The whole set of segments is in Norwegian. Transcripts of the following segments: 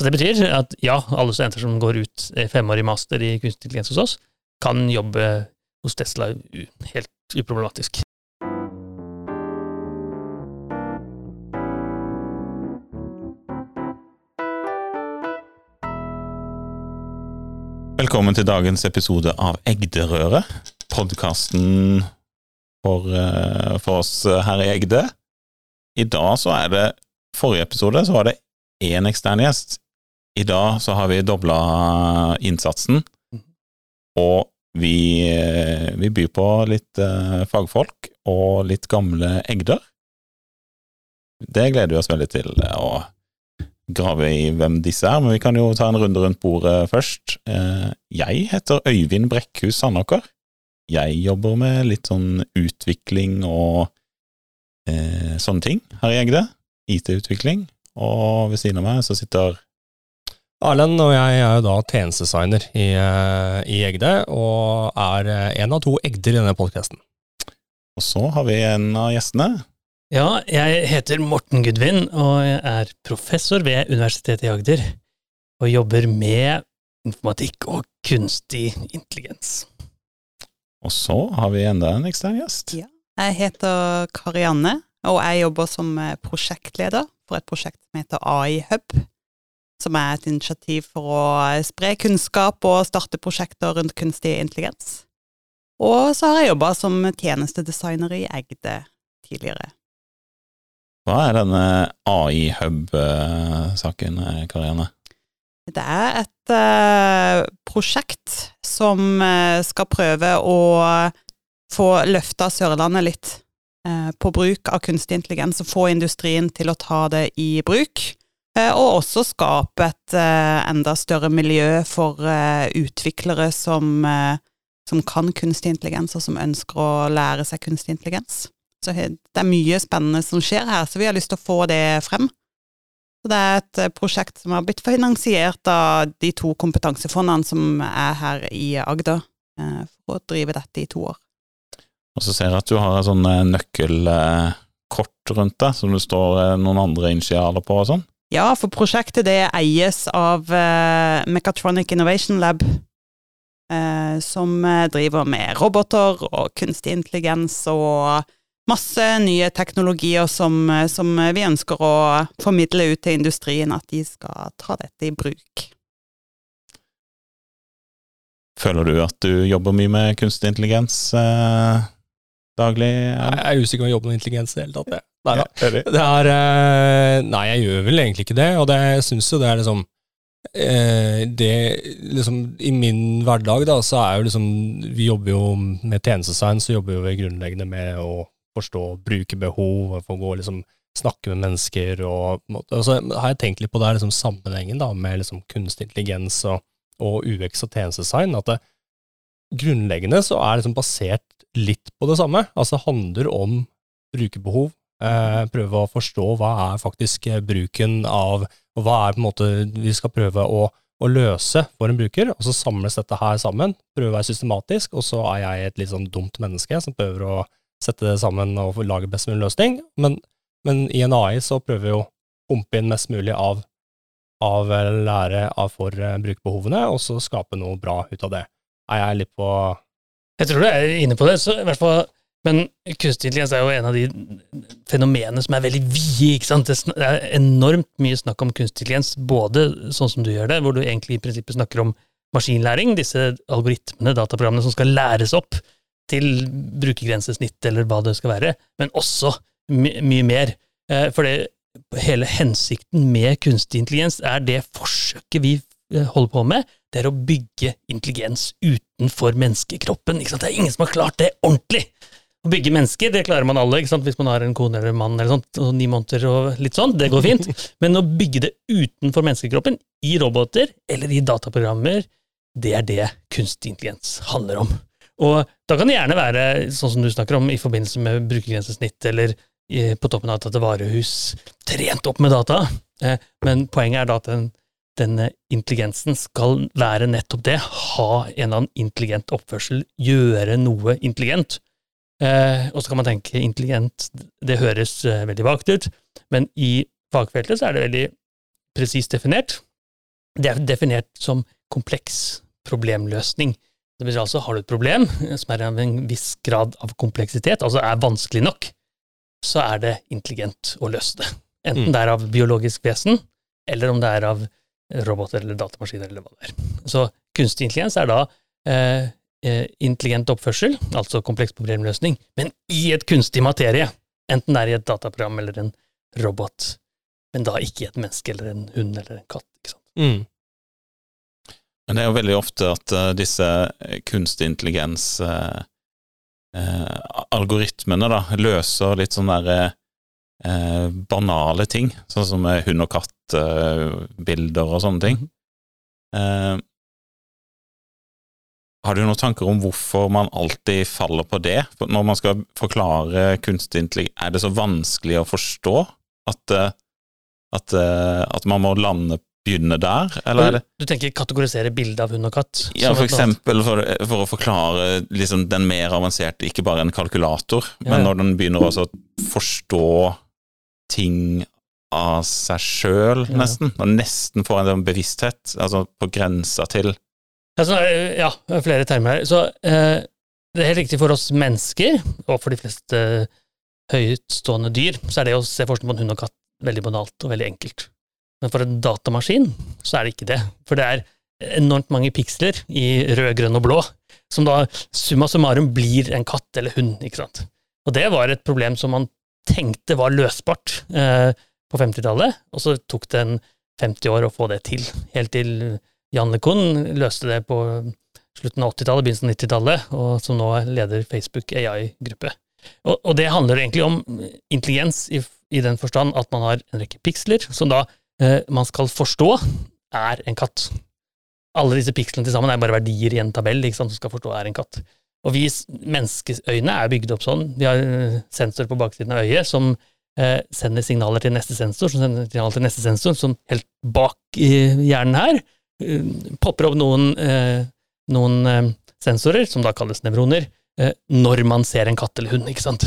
Så det betyr at ja, alle studenter som går ut femårig master i kunstig intelligens hos oss, kan jobbe hos Tesla helt uproblematisk. Velkommen til dagens episode av Egderøret, podkasten for, eh, for, oss her i Egde. I dag så er det Forrige episode så var det én ekstern gjest. I dag så har vi dobla innsatsen, og vi, eh, vi byr på litt uh, fagfolk og litt gamle egder. Det gleder vi oss veldig til. å grave i hvem disse er, men vi kan jo ta en runde rundt bordet først. Uh, jeg heter Øyvind Brekkhus Sandåker. Jeg jobber med litt sånn utvikling og eh, sånne ting her i Egde. IT-utvikling. Og ved siden av meg så sitter Arlen og jeg er jo da tjenestedesigner i, eh, i Egde, og er eh, en av to egder i denne podkasten. Og så har vi en av gjestene. Ja, jeg heter Morten Gudvin, og jeg er professor ved Universitetet i Agder, og jobber med informatikk og kunstig intelligens. Og så har vi enda en ekstern gjest. Ja. Jeg heter Karianne, og jeg jobber som prosjektleder for et prosjekt som heter AI Hub som er et initiativ for å spre kunnskap og starte prosjekter rundt kunstig intelligens. Og så har jeg jobba som tjenestedesigner i Egde tidligere. Hva er denne AI-hub-saken, Karianne? Det er et uh, prosjekt som uh, skal prøve å få løfta Sørlandet litt uh, på bruk av kunstig intelligens, og få industrien til å ta det i bruk. Eh, og også skape et eh, enda større miljø for eh, utviklere som, som kan kunstig intelligens, og som ønsker å lære seg kunstig intelligens. Så det er mye spennende som skjer her, så vi har lyst til å få det frem. Så det er et prosjekt som har blitt finansiert av de to kompetansefondene som er her i Agder, for å drive dette i to år. Og så ser jeg at du har et sånn nøkkelkort rundt deg, som det står noen andre initialer på og sånn? Ja, for prosjektet det eies av uh, Mechatronic Innovation Lab, uh, som eh, driver med roboter og kunstig intelligens og masse nye teknologier som, som, vi ønsker å formidle ut til industrien, at de skal ta dette i bruk. Føler du at du jobber mye med kunstig intelligens uh, daglig? Jeg er usikker på om jeg jobber med intelligens i det hele tatt. Nei da. Det er eh, Nei, jeg gjør vel egentlig ikke det, og det syns jo det er liksom eh, det liksom I min hverdag, da, så er jo liksom Vi jobber jo med tjenestesign, så jobber vi grunnleggende med å forstå brukerbehov, for å gå liksom snakke med mennesker, og, og så har jeg tenkt litt på det liksom sammenhengen da, med liksom kunstig intelligens og, og UX og tjenestesign. at det, grunnleggende så er liksom basert litt på det samme. Altså handler om brukerbehov, Eh, prøve å forstå hva er faktisk eh, bruken av, og hva er på en måte vi skal prøve å, å løse for en bruker, og så samles dette her sammen. Prøve å være systematisk, og så er jeg et litt sånn dumt menneske som prøver å sette det sammen og lage best mulig løsning. Men, men i en AI så prøver vi å pumpe inn mest mulig av, av lære av for uh, brukerbehovene, og så skape noe bra ut av det. Er jeg litt på Jeg tror du er inne på det. så i hvert fall men kunstig intelligens er jo en av de fenomenene som er veldig vide. ikke sant? Det er enormt mye snakk om kunstig intelligens, både sånn som du gjør det, hvor du egentlig i prinsippet snakker om maskinlæring, disse algoritmene, dataprogrammene som skal læres opp til brukergrensesnitt, eller hva det skal være, men også my mye mer. Eh, for det, hele hensikten med kunstig intelligens er det forsøket vi eh, holder på med, det er å bygge intelligens utenfor menneskekroppen. ikke sant? Det er ingen som har klart det ordentlig! Å bygge mennesker, det klarer man alle, ikke sant? hvis man har en kone eller en mann eller sånt, og ni måneder og litt sånn, det går fint. Men å bygge det utenfor menneskekroppen, i roboter eller i dataprogrammer, det er det kunstig intelligens handler om. Og da kan det gjerne være, sånn som du snakker om, i forbindelse med brukergrensesnitt eller på toppen av et varehus, trent opp med data. Eh, men poenget er da at den, denne intelligensen skal være nettopp det, ha en eller annen intelligent oppførsel, gjøre noe intelligent. Eh, og så kan man tenke intelligent, det høres eh, veldig vagt ut, men i fagfeltet så er det veldig presist definert. det er definert som kompleks problemløsning. Det betyr altså har du et problem som er av en viss grad av kompleksitet, altså er vanskelig nok, så er det intelligent å løse det. Enten Mm. det er av biologisk vesen, eller om det er av robot eller datamaskiner eller hva det er. Så kunstig intelligens er da eh, intelligent oppførsel, altså kompleks problemløsning, men i et kunstig materie. Enten det er i et dataprogram eller en robot, men da ikke i et menneske eller en hund eller en katt. ikke sant? Mm. Men det er jo veldig ofte at uh, disse eh, kunstig intelligens-algoritmene uh, algoritmene da, løser litt sånne der, eh, banale ting, sånn som eh, hund og katt-bilder og sånne ting. Eh, har du noen tanker om hvorfor man alltid faller på det? Når man skal forklare kunstig intelligens, er det så vanskelig å forstå at, eh, at, eh, at man må lande, begynne der, eller er det Du tenker kategorisere bildet av hund og katt? ja, for eksempel for, for å forklare liksom den mer avanserte, ikke bare en kalkulator, Ja, men når den begynner også å forstå ting av seg sjøl, nesten, og nesten får en sånn bevissthet, altså på grensa til Altså, eh, ja, flere termer her. Så eh, det er helt riktig for oss mennesker, og for de fleste eh, høytstående dyr, så er det å se forskning på en hund og katt veldig banalt og veldig enkelt. Men for en datamaskin så er det ikke det. For det er enormt mange piksler i rød, grønn og blå, som da summa summarum blir en katt eller hund, ikke sant. Og det var et problem som man tenkte var løsbart eh, på 50-tallet, og så tok det en 50 år å få det til, helt til Jan LeCun løste det på slutten av 80-tallet, begynnelsen av 90-tallet, og som nå leder Facebook AI-gruppe. Og, og det handler egentlig om intelligens i, i den forstand at man har en rekke piksler, som da eh, man skal forstå er en katt. Alle disse pikslene til sammen er bare verdier i en tabell ikke sant, som skal forstå er en katt. Og vi menneskeøyne er bygd opp sånn. Vi har eh, sensor på baksiden av øyet som eh, sender signaler til neste sensor, som sender signaler til neste sensor, som helt bak i hjernen her eh, popper opp noen, eh, noen eh, sensorer, som da kalles nevroner, eh, når man ser en katt eller hund, ikke sant?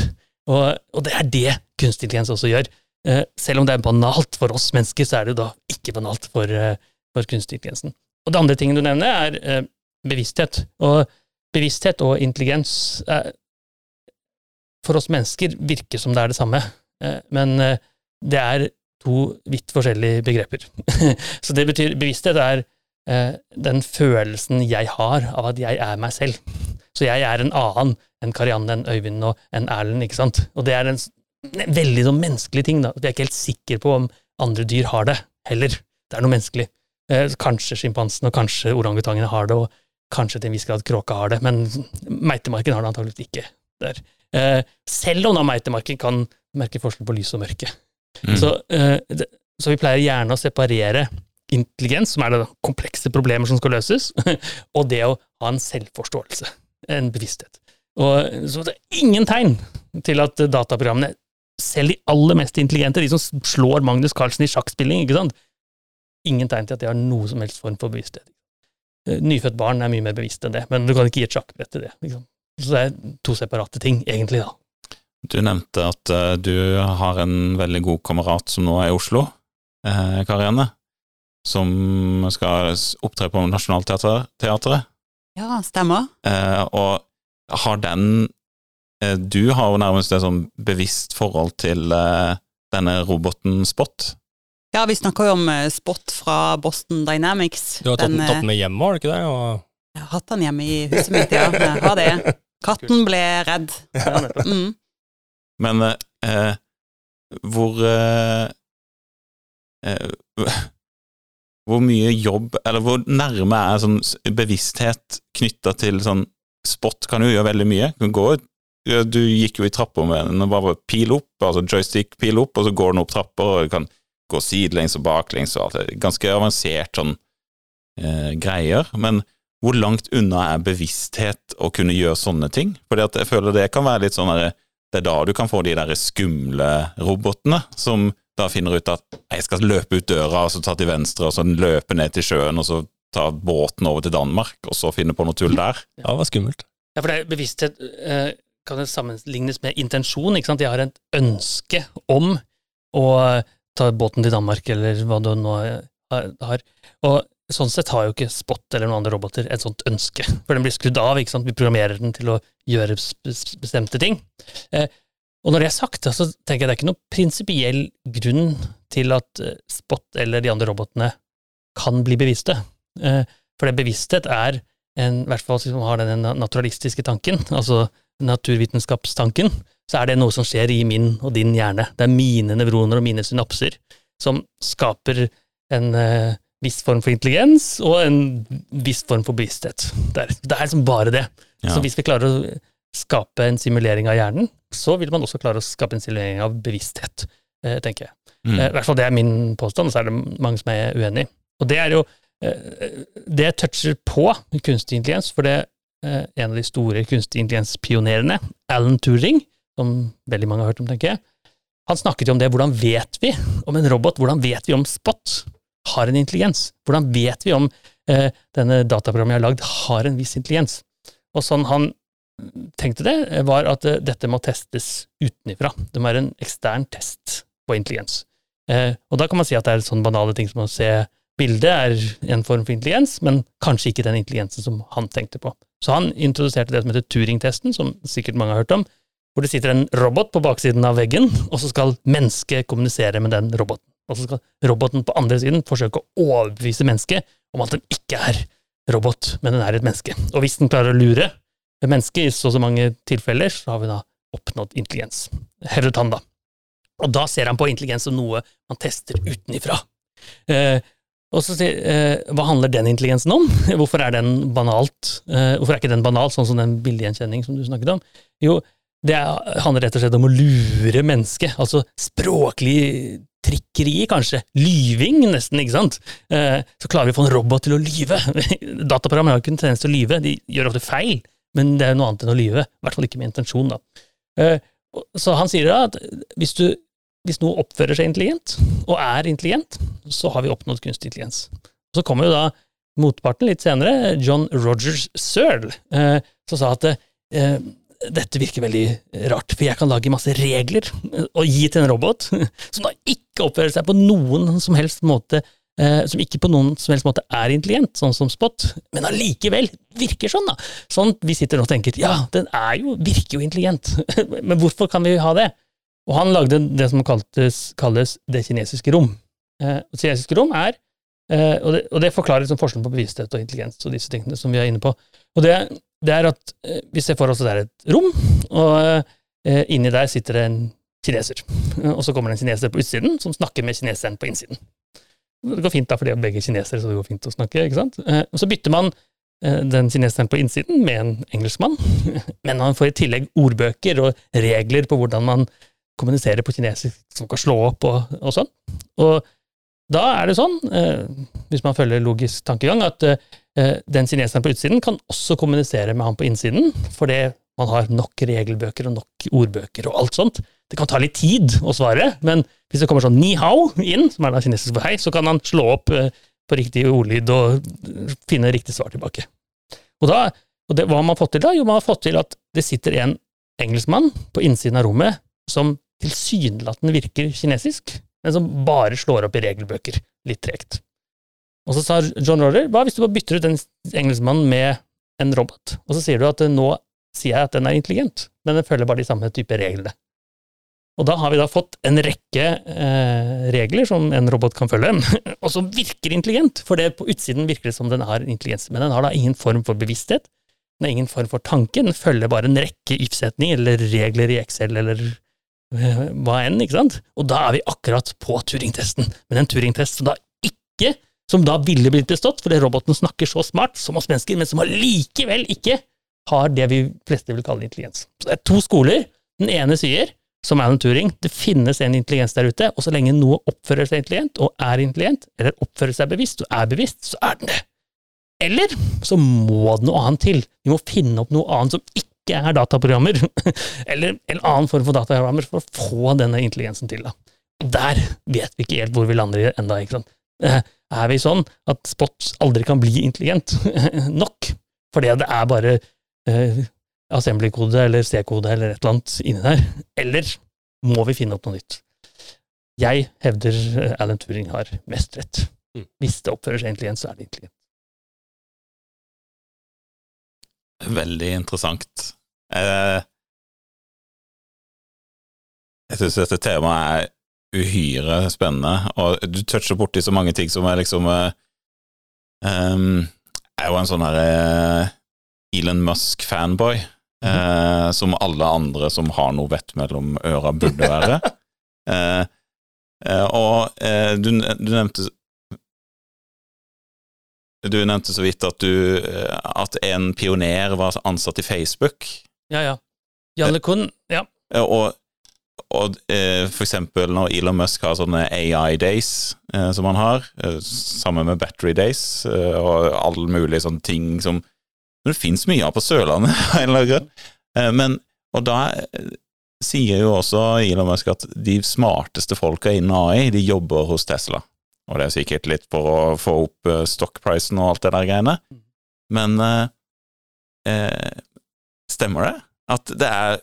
Og, og det er det kunstig intelligens også gjør. Eh, selv om det er banalt for oss mennesker, så er det jo da ikke banalt for, eh, for kunstig intelligensen. Og det andre tingen du nevner, er eh, bevissthet. Og bevissthet og intelligens er, for oss mennesker virker som det er det samme, eh, men eh, det er to vidt forskjellige begreper. Så det betyr bevissthet er eh, den følelsen jeg har av at jeg er meg selv. Så jeg er en annen enn Karianne, enn Øyvind og enn Erlend, ikke sant? Og det er en, en veldig sånn menneskelig ting, da. Vi er ikke helt sikre på om andre dyr har det, heller. Det er noe menneskelig. Eh, kanskje sjimpansen og kanskje orangutangene har det, og kanskje til en viss grad kråka har det, men meitemarken har det antakeligvis ikke der. Eh, selv om da meitemarken kan merke forskjell på lys og mørke. Mm. Så, eh, så vi pleier gjerne å separere intelligens, som er det komplekse problemer som skal løses, og det å ha en selvforståelse, en bevissthet. Og, så det er ingen tegn til at dataprogrammene, selv de aller mest intelligente, de som slår Magnus Carlsen i sjakkspilling, ikke sant, ingen tegn til at de har noe som helst form for bevissthet. Eh, Nyfødt barn er mye mer bevisst enn det, men du kan ikke gi et sjakkbrett til det. Liksom. Så det er to separate ting, egentlig, da. Du nevnte at eh, du har en veldig god kamerat som nå er i Oslo, eh, Karianne, som skal opptre på Nationaltheatret. Ja, stemmer. Eh, og har den eh, Du har jo nærmest et sånn bevisst forhold til eh, denne roboten Spot. Ja, vi snakker jo om eh, Spot fra Boston Dynamics. Du har tatt den, tatt den med hjemme, har du ikke det? Og, Jeg har hatt den hjemme i huset mitt, ja. Jeg har det. Katten ble redd. Ja. Mm. Men eh, hvor eh, eh, Hvor mye jobb, eller hvor nærme er sånn bevissthet knytta til sånn Spot kan jo gjøre veldig mye. Du, kan gå, ja, du gikk jo i trapper med den, og bare pil opp, altså joystick pil opp, og så går den opp trapper, og du kan gå sidelengs og baklengs og alt det. Ganske avansert sånn eh, greier. Men hvor langt unna er bevissthet å kunne gjøre sånne ting? Fordi at jeg føler det kan være litt sånn derre det er da du kan få de der skumle robotene, som da finner ut at jeg skal løpe ut døra, og så ta til venstre, og så løpe ned til sjøen, og så ta båten over til Danmark, og så finne på noe tull der. ja, det var skummelt. Ja, for det er bevissthet eh, kan det sammenlignes med intensjon, ikke sant? Jeg har et ønske om å ta båten til Danmark, eller hva du nå eh, har. Og sånn sett har jo ikke Spot eller noen andre roboter et sånt ønske, for den blir skrudd av. ikke sant? Vi programmerer den til å gjøre bestemte ting. Eh, og når det er sagt, så tenker jeg det er ikke noen prinsipiell grunn til at eh, Spot eller de andre robotene kan bli bevisste. Eh, for det bevissthet er, en, i hvert fall hvis man har den naturalistiske tanken, altså naturvitenskapstanken, så er det noe som skjer i min og din hjerne. Det er mine nevroner og mine synapser som skaper en uh, viss form for intelligens og en viss form for bevissthet. Det er, det er liksom bare det. Ja. Så hvis vi klarer å skape en simulering av hjernen, så vil man også klare å skape en simulering av bevissthet, uh, tenker jeg. Mm. Uh, I hvert fall det er min påstand, og så er det mange som er uenig. Og det er jo Det toucher på kunstig intelligens, for det er en av de store kunstig intelligens-pionerene, Alan Turing, som veldig mange har hørt om, tenker jeg, han snakket jo om det. Hvordan vet vi om en robot? Hvordan vet vi om Spot har en intelligens? Hvordan vet vi om eh, denne dataprogrammet jeg har lagd, har en viss intelligens? Og sånn han tenkte det, var at eh, dette må testes utenifra. Det må være en ekstern test på intelligens. Eh, og da kan man si at det er sånne banale ting som å se bildet er en form for intelligens, men kanskje ikke den intelligensen som han tenkte på. Så han introduserte det som heter Turing-testen, som sikkert mange har hørt om, hvor det sitter en robot på baksiden av veggen, og så skal mennesket kommunisere med den roboten. Og så skal roboten på andre siden forsøke å overbevise mennesket om at den ikke er robot, men den er et menneske. Og hvis den klarer å lure mennesket i så og så mange tilfeller, så har vi da oppnådd intelligens. Hevdet han, da. Og da ser han på intelligens som noe man tester utenifra. Eh, og så sier eh, hva handler den intelligensen om? Hvorfor er den banalt? Eh, hvorfor er ikke den banal, sånn som den bildegjenkjenning som du snakket om? Jo, det handler rett og slett om å lure mennesket. Altså språklig trikkeri, kanskje. Lyving, nesten, ikke sant. Eh, så klarer vi å få en robot til å lyve. Dataprogrammer har ikke en tendens til å lyve, de gjør ofte feil, men det er noe annet enn å lyve. I hvert fall ikke med intensjon, da. Eh, så han sier da at hvis, du, hvis noe oppfører seg intelligent, og er intelligent, så har vi oppnådd kunstig intelligens. Så kommer jo da motparten litt senere, John Rogers Searle, eh, som sa at dette virker veldig rart, for jeg kan lage masse regler og gi til en robot som da ikke oppfører seg på noen som helst måte eh, som ikke på noen som helst måte er intelligent, sånn som Spot, men allikevel virker sånn, da. Sånn vi sitter og tenker ja, den er jo, virker jo intelligent, men hvorfor kan vi ha det? Og han lagde det som kalles, kalles det kinesiske rom. Eh, det kinesiske rom er eh, og, det, og det forklarer liksom forskjellen på bevissthet og intelligens og disse tingene som vi er inne på. Og det, det er at eh, vi ser for oss at det er et rom, og eh, inni der sitter det en kineser. Og så kommer det en kineser på utsiden som snakker med kineseren på innsiden. Det går fint da, for de er begge kinesere, så det går fint å snakke. ikke sant? Eh, og så bytter man den kineseren på innsiden med en engelskmann, men man får i tillegg ordbøker og regler på hvordan man kommuniserer på kinesisk, som kan slå opp og, og sånn. Og da er det sånn, hvis man følger logisk tankegang, at Eh, den kineseren på utsiden kan også kommunisere med han på innsiden, fordi man har nok regelbøker og nok ordbøker og alt sånt. Det kan ta litt tid å svare, men hvis det kommer sånn ni hao inn, som er da kinesisk for hei, så kan han slå opp eh, på riktig ordlyd og finne riktig svar tilbake. Og, da, og det, hva har man fått til da? Jo, man har fått til at det sitter en engelskmann på innsiden av rommet som tilsynelatende virker kinesisk, men som bare slår opp i regelbøker litt tregt. Og så sa John Roller hva hvis du bare bytter ut en engelskmannen med en robot, og så sier du at nå sier jeg at den er intelligent, men den følger bare de samme type reglene. Og da har vi da fått en rekke eh, regler som en robot kan følge, og som virker intelligent, for det på utsiden virker det som den har intelligens, men den har da ingen form for bevissthet, den har ingen form for tanke, den følger bare en rekke if-setninger eller regler i Excel eller eh, hva enn, ikke sant? Og da er vi akkurat på Turing-testen, men en Turing-test som da ikke som da ville blitt bestått, fordi roboten snakker så smart som oss mennesker, men som allikevel ikke har det vi fleste vil kalle intelligens. Så det er to skoler. Den ene sier, som Alan Turing, det finnes en intelligens der ute, og så lenge noe oppfører seg intelligent, og er intelligent, eller oppfører seg bevisst, og er bevisst, så er den det. Eller så må det noe annet til. Vi må finne opp noe annet som ikke er dataprogrammer, eller en annen form for dataprogrammer, for å få denne intelligensen til. Da. Der vet vi ikke helt hvor vi lander sant. Eh, er vi sånn at Spot aldri kan bli intelligent nok, fordi det er bare uh, assembly-kode eller C-kode eller et eller annet inni der, eller må vi finne opp noe nytt? Jeg hevder eh, Alan Turing har mest rett. Mm. Hvis det oppfører seg intelligent, så er det intelligent. Veldig interessant. Eh, jeg syns dette temaet er uhyre spennende, og du toucher borti så mange ting som er liksom eh, um, er jo en sånn herre uh, Elon Musk-fanboy, mm uh, som alle andre som har noe vett mellom øra, burde være. og du, du, nevnte Du nevnte så vidt at du At en pioner var ansatt i Facebook. Ja, ja. Janne Kuhn, ja. Og og eh, for eksempel når Elon Musk har sånne AI Days eh, som han har, eh, sammen med Battery Days eh, og alle mulige sånne ting som Men det fins mye av på Sørlandet, av en eller annen grunn. Eh, men, og da eh, sier jo også Elon Musk at de smarteste folka innen AI, de jobber hos Tesla. Og det er sikkert litt for å få opp stockprisen og alt det der greiene. Men stemmer det? At det er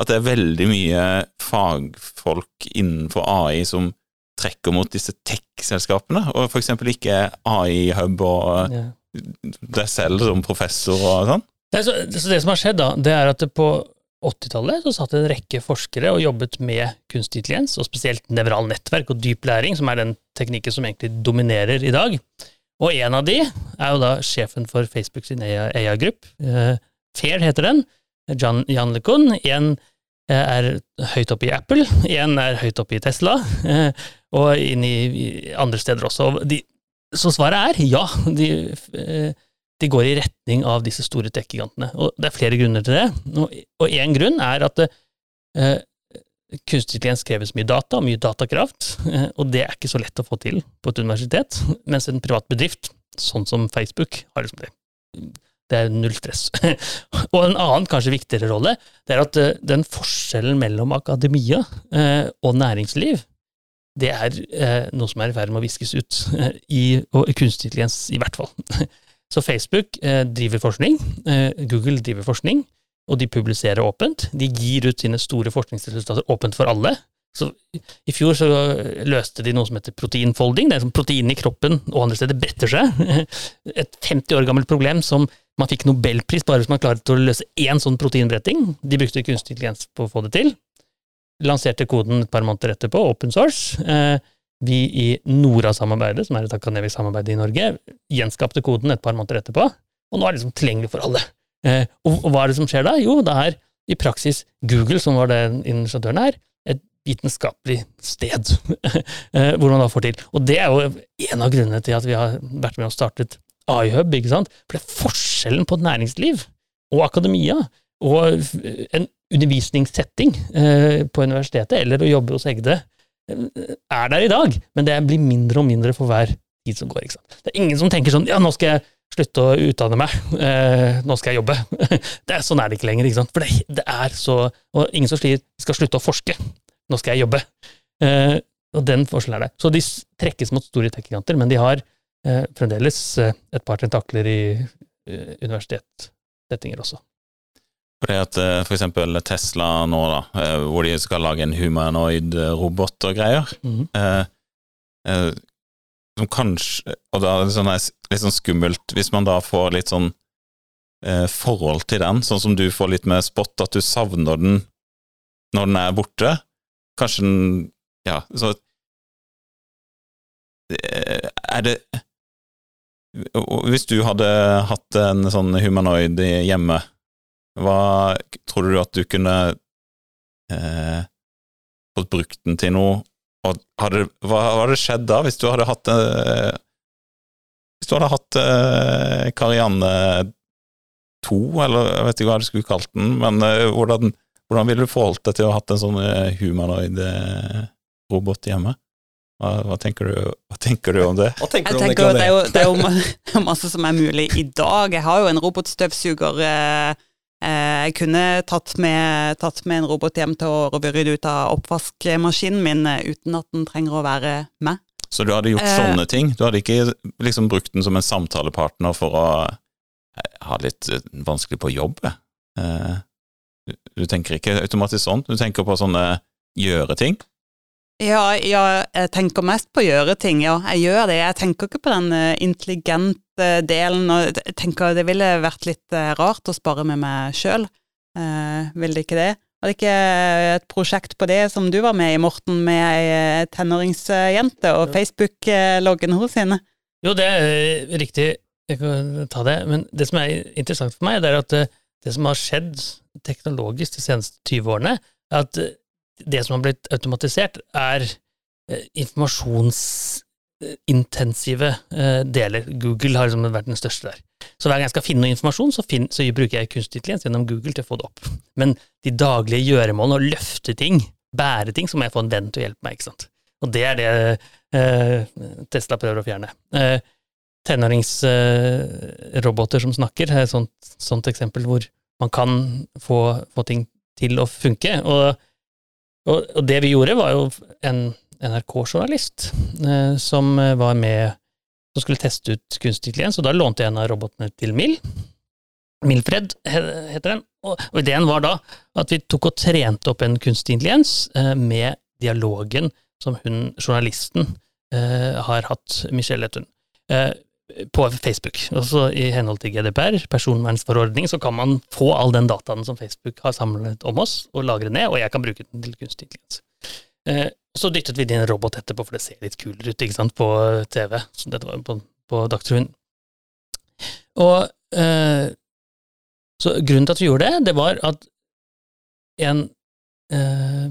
at det er veldig mye fagfolk innenfor AI som trekker mot disse tech-selskapene, og for eksempel ikke AI-hub og ja. Deg selv som professor og sånn? Det, så, så det som har skjedd, da, det er at på 80-tallet så satt en rekke forskere og jobbet med kunstig intelligens, og spesielt nevral nettverk og dyp læring, som er den teknikken som egentlig dominerer i dag. Og en av de er jo da sjefen for Facebook sin AI-grupp. Uh, Fair heter den. Jan, Jan LeCun. En eh, er høyt oppe i Apple, en er høyt oppe i Tesla, eh, og inn i andre steder også. De, så svaret er ja, de, eh, de, går i retning av disse store tech-gigantene. Og det er flere grunner til det. Og én grunn er at eh, kunstig intelligens krever så mye data, mye datakraft, og det er ikke så lett å få til på et universitet, mens en privat bedrift, sånn som Facebook, har liksom det det er null stress. og en annen, kanskje viktigere rolle, det er at uh, den forskjellen mellom akademia og næringsliv, det er eh, noe som er i ferd med å viskes ut, i, og kunstig intelligens i hvert fall. Så Facebook driver forskning, Google driver forskning, og de publiserer åpent. De gir ut sine store forskningsresultater åpent for alle. Så I fjor så løste de noe som heter proteinfolding. Det er som proteinene i kroppen og andre steder bretter seg. Et 50 år gammelt problem som man fikk nobelpris bare hvis man klarte å løse én sånn proteinbretting. De brukte kunstig intelligens på å få det til. Lanserte koden et par måneder etterpå, open source. Eh, vi i Nora-samarbeidet, som er et akademisk samarbeid i Norge, gjenskapte koden et par måneder etterpå, og nå er det liksom tilgjengelig for alle. Eh, og, hva er det som skjer da? Jo, det er i praksis Google, som var det initiatøren her, et vitenskapelig sted eh, hvor man da får til. Og det er jo en av grunnene til at vi har vært med og startet iHub, ikke sant? For det er forskjellen på næringsliv og akademia og en undervisningssetting eh, på universitetet eller å jobbe hos Egde eh, er der i dag, men det blir mindre og mindre for hver tid som går. Det er ingen som tenker sånn ja, nå skal jeg slutte å utdanne meg, eh, nå skal jeg jobbe. det er, sånn er det ikke lenger, ikke for det, det, er så Og ingen som sier skal slutte å forske, nå skal jeg jobbe. Og den forskjellen er det. Så de trekkes mot store teknikanter, men de har fremdeles et par tentakler i universitetssettinger også. Fordi at eh, for eksempel Tesla nå, da, eh, hvor de skal lage en humanoid robot og greier, mm -hmm. som kanskje Og da er det sånn, litt sånn skummelt hvis man da får litt sånn forhold til den, sånn som du får litt med spot, at du savner den når den er borte. Kanskje den Ja, så Er det hvis du hadde hatt en sånn humanoid hjemme, hva tror du at du kunne eh, fått brukt den til noe? Og hadde, hva hadde skjedd da, hvis du hadde hatt eh, Hvis du hadde hatt eh, Karianne 2, eller jeg vet ikke hva du skulle kalt den, men eh, hvordan, hvordan ville du forholdt deg til å ha hatt en sånn eh, humanoid eh, robot hjemme? Hva, hva, tenker du, hva, tenker du, om det? jeg tenker at det er, jo, det er jo masse som er mulig i dag. Jeg har jo en robotstøvsuger. Eh, jeg kunne tatt med, tatt med en robot hjem til å rydde ut av oppvaskmaskinen min eh, uten at den trenger å være med. Så du hadde gjort sånne ting? Du hadde ikke liksom brukt den som en samtalepartner for å ha litt vanskelig på jobb? Du tenker ikke automatisk sånn? Du tenker på sånne gjøre ting? Ja, ja, jeg tenker mest på å gjøre ting, ja. Jeg gjør det. Jeg tenker ikke på den uh, intelligente delen. og jeg tenker Det ville vært litt uh, rart å spare med meg sjøl. eh, vil det ikke det? Var det ikke et prosjekt på det som du var med i, Morten, med ei tenåringsjente og Facebook-loggen hos henne? Jo, det er riktig. Jeg kan ta det. Men det som er interessant for meg, det er at det som har skjedd teknologisk de seneste 20 årene, er at det som har blitt automatisert, er eh, informasjonsintensive eh, deler. Google har liksom vært den største der. Så hver gang jeg skal finne noe informasjon, så, finner, så bruker jeg kunstig intelligens gjennom Google til å få det opp. Men de daglige gjøremålene, å løfte ting, bære ting, så må jeg få en venn til å hjelpe meg. ikke sant? Og det er det eh, Tesla prøver å fjerne. Eh, Tenåringsroboter eh, som snakker, er et sånt, sånt eksempel hvor man kan få, få ting til å funke. Og og, og, det vi gjorde, var jo en NRK-journalist eh, som eh, var med som skulle teste ut kunstig intelligens, og da lånte jeg en av robotene til Mill. Milfred heter den. Og, ideen var da at vi tok og trente opp en kunstig intelligens eh, med dialogen som hun, journalisten, eh, har hatt, Michelle. Eh, på Facebook. Også I henhold til GDPR, personvernsforordning, så kan man få all den dataen som Facebook har samlet om oss, og lagre ned, og jeg kan bruke den til kunstig intelligens. Eh, så dyttet vi en robot etterpå, for det ser litt kulere ut ikke sant, på TV. Så dette var på, på Dagsrevyen. Og eh, Så grunnen til at vi gjorde det, det var at en, eh,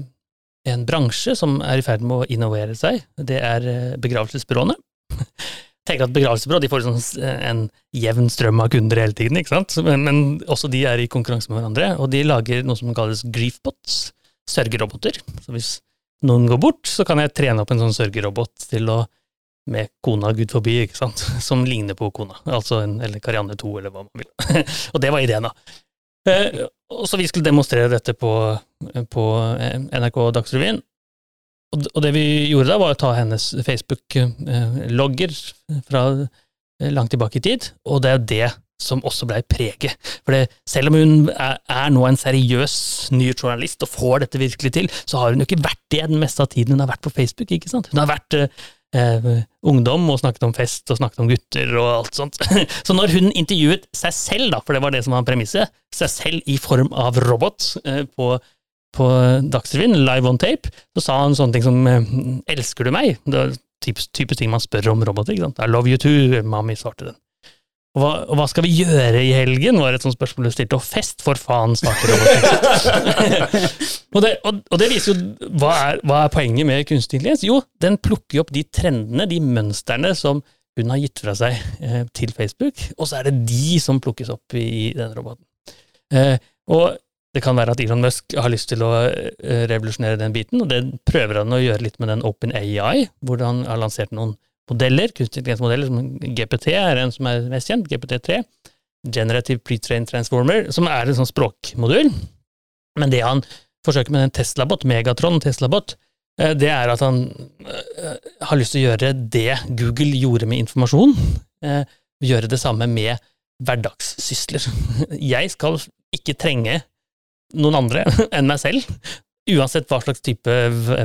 en bransje som er i ferd med å innovere seg, det er eh, begravelsesbyråene. tenker at begravelsesbyrå de får liksom en jevn strøm av kunder hele tiden, ikke sant? Men, men, også de er i konkurranse med hverandre, og de lager noe som kalles griefbots, sørgeroboter. Så hvis noen går bort, så kan jeg trene opp en sånn sørgerobot til å med kona, gud forbi, ikke sant, som ligner på kona, altså en, eller Karianne 2, eller hva man vil. og det var ideen, da. Eh, og så vi skulle demonstrere dette på, på NRK Dagsrevyen, og det vi gjorde da, var å ta hennes Facebook-logger fra eh, langt tilbake i tid, og det er jo det som også blei preget. For det, selv om hun er, er, nå en seriøs ny journalist og får dette virkelig til, så har hun jo ikke vært det den meste av tiden hun har vært på Facebook. ikke sant? Hun har vært eh, eh ungdom og snakket om fest og snakket om gutter og alt sånt. Så når hun intervjuet seg selv, da, for det var det som var premisset, seg selv i form av robot eh, på på Dagsrevyen, live on tape, så sa han sånne ting som eh, 'elsker du meg?' Det er typisk, typisk ting man spør om roboter. ikke sant? 'I love you too', mami svarte den. Og hva, og hva, skal vi gjøre i helgen, var et sånt spørsmål du stilte. Og fest, for faen, svarte roboten. og, og, og, det viser jo hva er, hva er poenget med kunstig intelligens? Jo, den plukker opp de trendene, de mønstrene som hun har gitt fra seg eh, til Facebook, og så er det de som plukkes opp i, i den roboten. Eh, og det kan være at Elon Musk har lyst til å eh, revolusjonere den biten, og det prøver han å gjøre litt med den Open AI, hvor han har lansert noen modeller, kunstig intelligensmodeller, som GPT er en som er mest kjent, GPT3, Generative Pre-trained Transformer, som er en sånn språkmodul. Men det han forsøker med den Tesla-bot, Megatron Tesla-bot, eh, det er at han eh, har lyst til å gjøre det Google gjorde med informasjon, gjøre det samme med hverdagssysler. Jeg skal ikke trenge noen andre enn meg selv, uansett hva slags type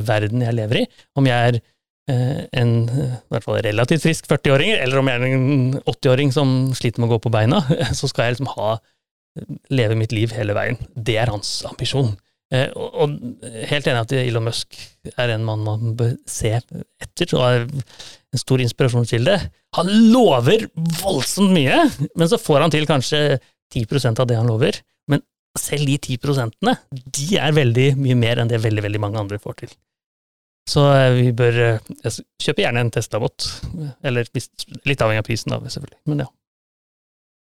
verden jeg lever i. Om jeg er eh, en i hvert fall relativt frisk 40-åring, eller om jeg er en 80-åring som sliter med å gå på beina, så skal jeg liksom ha leve mitt liv hele veien. Det er hans ambisjon. Eh, og, helt enig at Elon Musk er en mann man bør se etter, og er en stor inspirasjonskilde. Han lover voldsomt mye, men så får han til kanskje 10% av det han lover selv de ti prosentene, de er veldig mye mer enn det veldig, veldig mange andre får til. Så eh, vi bør eh, kjøpe gjerne en Tesla-bot, eller litt avhengig av prisen, da, selvfølgelig. Men ja.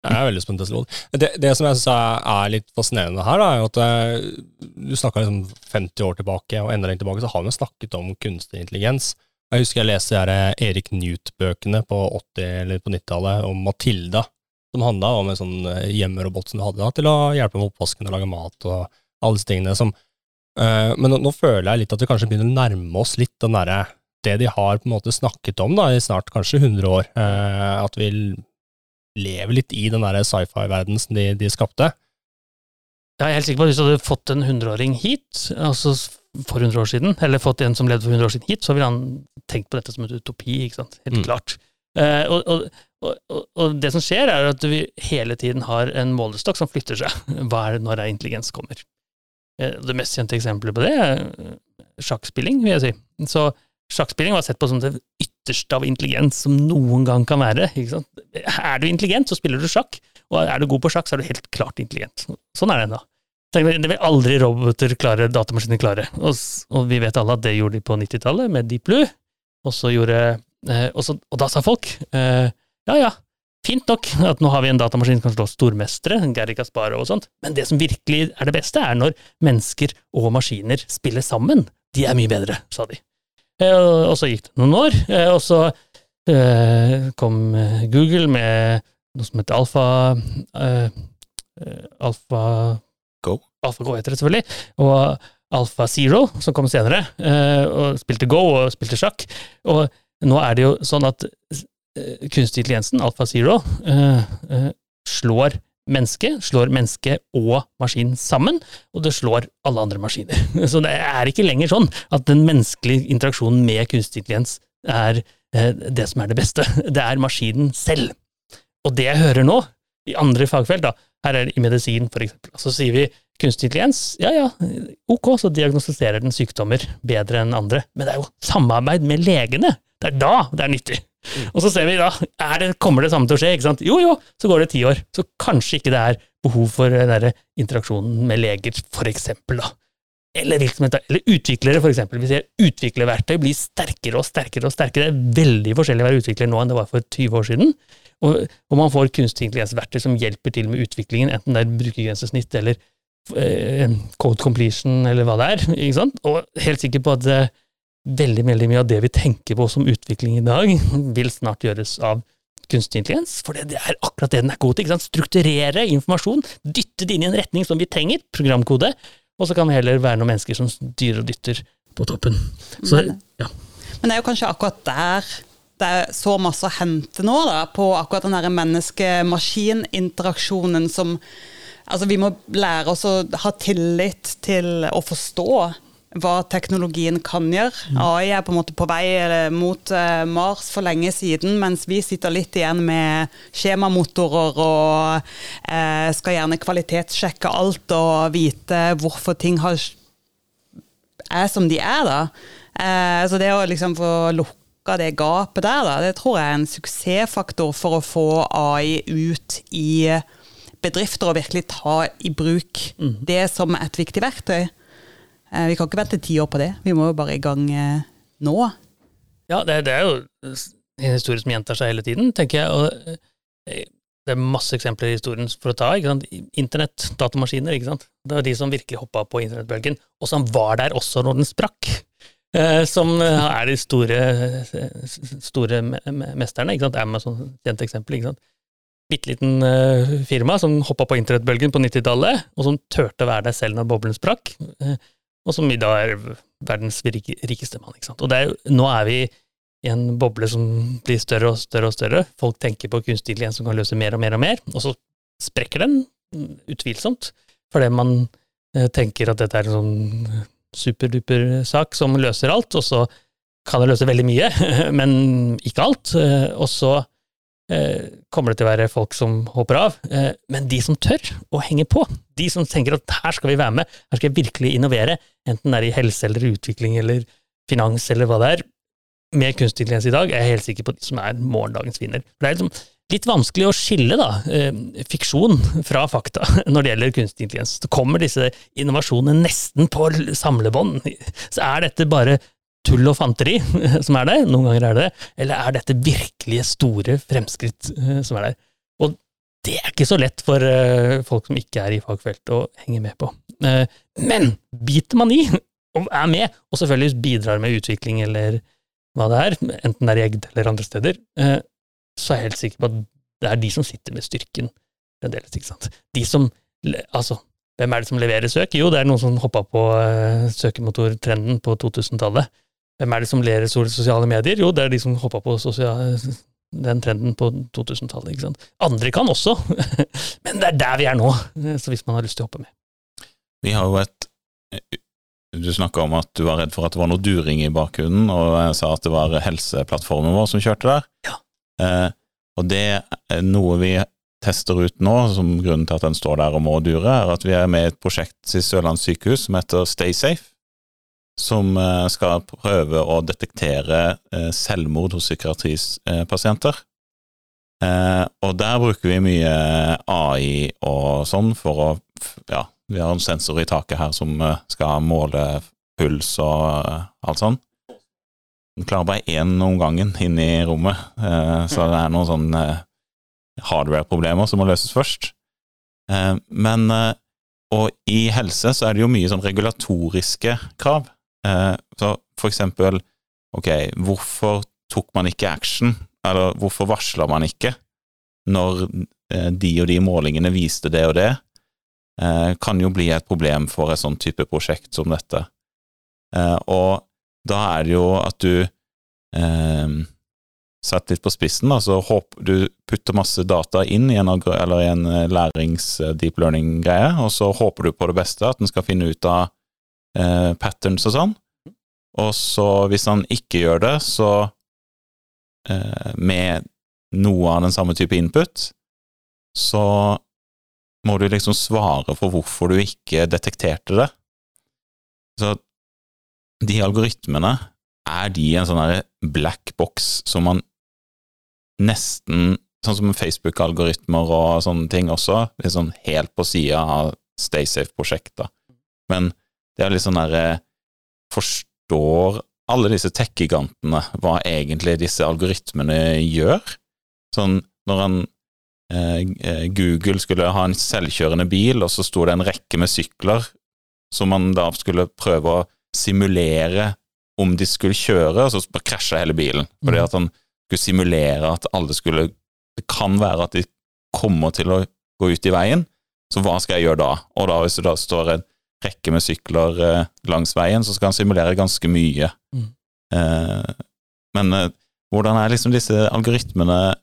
Jeg er veldig spent på. Det, det som jeg syns er litt fascinerende her, da, er at eh, du snakka liksom 50 år tilbake, og enda lenger tilbake, så har vi snakket om kunstig intelligens. Jeg husker jeg leste Erik Newt-bøkene på 80- eller på 90-tallet om Matilda, som handla om en sånn eh, hjemmerobot som du hadde da, til å hjelpe med oppvasken og lage mat og alle disse tingene. Som, uh, men nå, nå, føler jeg litt at vi kanskje begynner å nærme oss litt den derre det de har på en måte snakket om da, i snart kanskje 100 år. Uh, at vi lever litt i den sci-fi-verdenen som de, de, skapte. Jeg er helt sikker på at hvis du hadde fått en hundreåring hit, altså for 100 år siden, eller fått en som levde for 100 år siden hit, så ville han tenkt på dette som en utopi, ikke sant. Helt Mm. klart. Eh, og, og, og, og det som skjer, er at vi hele tiden har en målestokk som flytter seg. Hva er det når er intelligens kommer? Eh, det mest kjente eksempelet på det er eh, sjakkspilling, vil jeg si. Så sjakkspilling var sett på som det ytterste av intelligens som noen gang kan være. Er du intelligent, så spiller du sjakk, og er du god på sjakk, så er du helt klart intelligent. Sånn er det ennå. Det vil aldri roboter klare, datamaskiner klare. Og, og vi vet alle at det gjorde de på 90-tallet med Deep Blue. Og så gjorde og, så, og da sa folk eh, ja ja, fint nok at nå har vi en datamaskin som kan slå stormestere, Gary Kasparov og sånt, men det som virkelig er det beste, er når mennesker og maskiner spiller sammen. De er mye bedre, sa de. Eh, og, så gikk det noen år, eh, og så eh, kom eh, Google med noe som heter Alfa eh, Go. Alfa Go. Heter det selvfølgelig, og Alfa Zero, som kom senere, eh, og spilte Go og spilte sjakk. Og nå er det jo sånn at eh, kunstig intelligensen, Alfa Zero, eh, eh, slår menneske, slår menneske og maskin sammen, og det slår alle andre maskiner. Så det er ikke lenger sånn at den menneskelige interaksjonen med kunstig intelligens er det som er det beste. Det er maskinen selv. Og det jeg hører nå, i andre fagfelt, da, her er det i medisin for eksempel, så sier vi kunstig intelligens, ja ja, ok, så diagnostiserer den sykdommer bedre enn andre, men det er jo samarbeid med legene, det er da det er nyttig. Og så ser vi da, det, kommer det samme til å skje, ikke sant? Jo jo, så går det ti år, så kanskje ikke det er behov for den der interaksjonen med leger, for eksempel da. Eller eller utviklere, for eksempel. Vi ser utviklerverktøy blir sterkere og sterkere og sterkere. Det er veldig forskjellig å være utvikler nå enn det var for 20 år siden. Og, og man får kunstig intelligensverktøy som hjelper til med utviklingen, enten det er brukergrensesnitt eller eh, code completion eller hva det er. ikke sant? Og helt sikker på at eh, veldig, veldig mye av det vi tenker på som utvikling i dag, vil snart gjøres av kunstig intelligens, for det, det er akkurat det den er god til. ikke sant? Strukturere informasjon, dytte det inn i en retning som vi trenger, programkode, og så kan vi heller være noen mennesker som dyrer og dytter på toppen. Så, Men- ja. Men det er jo kanskje akkurat der det er så masse å hente nå, da, på akkurat den menneske-maskin-interaksjonen som Altså, vi må lære oss å ha tillit til å forstå hva teknologien kan gjøre. AI er på en måte på vei mot eh, Mars for lenge siden, mens vi sitter litt igjen med skjemamotorer og eh, skal gjerne kvalitetssjekke alt og vite hvorfor ting har er som de er, da. Eh, så det å liksom få lukka det gapet der, da, det tror jeg er en suksessfaktor for å få AI ut i bedrifter og virkelig ta i bruk det som et viktig verktøy. Eh, vi kan ikke vente ti år på det, vi må jo bare i gang eh, nå. Ja, det, det er jo en historie som gjentar seg hele tiden, tenker jeg. Og eh, det er masse eksempler i historien for å ta. ikke sant? Internett, datamaskiner. ikke sant? Det var de som virkelig hoppa på internettbølgen, og som var der også når den sprakk. Som er de store, store me- me- mesterne. ikke sant? Amazon, kjent eksempel. ikke sant? Bitte liten firma som hoppa på internettbølgen på 90-tallet, og som turte å være der selv når boblen sprakk. Og som i dag er verdens rikeste mann. ikke sant? Og er, nå er vi i en boble som blir større og større og større. Folk tenker på kunstig intelligens som kan løse mer og mer og mer, og så sprekker den, utvilsomt, fordi man eh, tenker at dette er en sånn superduper sak som løser alt, og så kan det løse veldig mye, men ikke alt. eh, Og så eh, kommer det til å være folk som hopper av, eh, men de som tør å henge på, de som tenker at her skal vi være med, her skal jeg virkelig innovere, enten det er i helse eller utvikling eller finans eller hva det er, med kunstig intelligens i dag, er jeg helt sikker på de som er morgendagens vinner. Det er liksom litt vanskelig å skille da, eh, fiksjon fra fakta når det gjelder kunstig intelligens. Så kommer disse innovasjonene nesten på samlebånd. Så er dette bare tull og fanteri som er der, noen ganger er det det, eller er dette virkelige store fremskritt eh, som er der? Og det er ikke så lett for eh, folk som ikke er i fagfeltet å henge med på. Eh, men biter man i, og er med, og selvfølgelig bidrar med utvikling eller hva det er, enten det er i Egd eller andre steder, så er jeg helt sikker på at det er de som sitter med styrken fremdeles, ikke sant. De som, altså, hvem er det som leverer søk? Jo, det er noen som hoppa på søkemotortrenden på 2000-tallet. Hvem er det som ler so- sosiale medier? Jo, det er de som hoppa på sosiale, den trenden på 2000-tallet, ikke sant. Andre kan også, men det er der vi er nå, så hvis man har lyst til å hoppe med. Vi har jo et du snakka om at du var redd for at det var noe during i bakgrunnen, og jeg sa at det var helseplattformen vår som kjørte der. Ja. Eh, og det er noe vi tester ut nå, som grunnen til at den står der og må dure, er at vi er med i et prosjekt i Sørlandet sykehus som heter Stay Safe, som eh, skal prøve å detektere eh, selvmord hos psykiatripasienter. Eh, og der bruker vi mye AI og sånn for å Ja, vi har en sensor i taket her som skal måle puls og alt sånn. Den klarer bare én om gangen inn i rommet, så det er noen sånne hardware-problemer som må løses først. Men og i helse så er det jo mye sånn regulatoriske krav. Eh, så for eksempel, ok, hvorfor tok man ikke action, eller hvorfor varsla man ikke når eh, de og de målingene viste det og det, eh, kan jo bli et problem for et sånn type prosjekt som dette. Og da er det jo at du Sett litt på spissen, da, så håper du putter masse data inn i en, eller i en lærings-deep learning-greie, og så håper du på det beste, at den skal finne ut av eh, patterns og sånn. Og så, hvis han ikke gjør det, så eh, med noe av den samme type input, så må du liksom svare for hvorfor du ikke detekterte det. Så de algoritmene, er de en sånn black box som man nesten Sånn som Facebook-algoritmer og sånne ting også, sånn helt på sida av Stay Safe-prosjektet. Men det er litt sånn derre eh, Forstår alle disse tech-gigantene hva egentlig disse algoritmene gjør? Sånn når han eh, eh, Google skulle ha en selvkjørende bil, og så sto det en rekke med sykler som man da skulle prøve å simulere om de skulle kjøre, og så krasja hele bilen. Fordi mm. at han skulle simulere at alle skulle Det kan være at de kommer til å gå ut i veien, så hva skal jeg gjøre da? Og da hvis det da står en rekke med sykler eh, langs veien, så skal han simulere ganske mye. Mm. Eh, men eh, hvordan er liksom disse algoritmene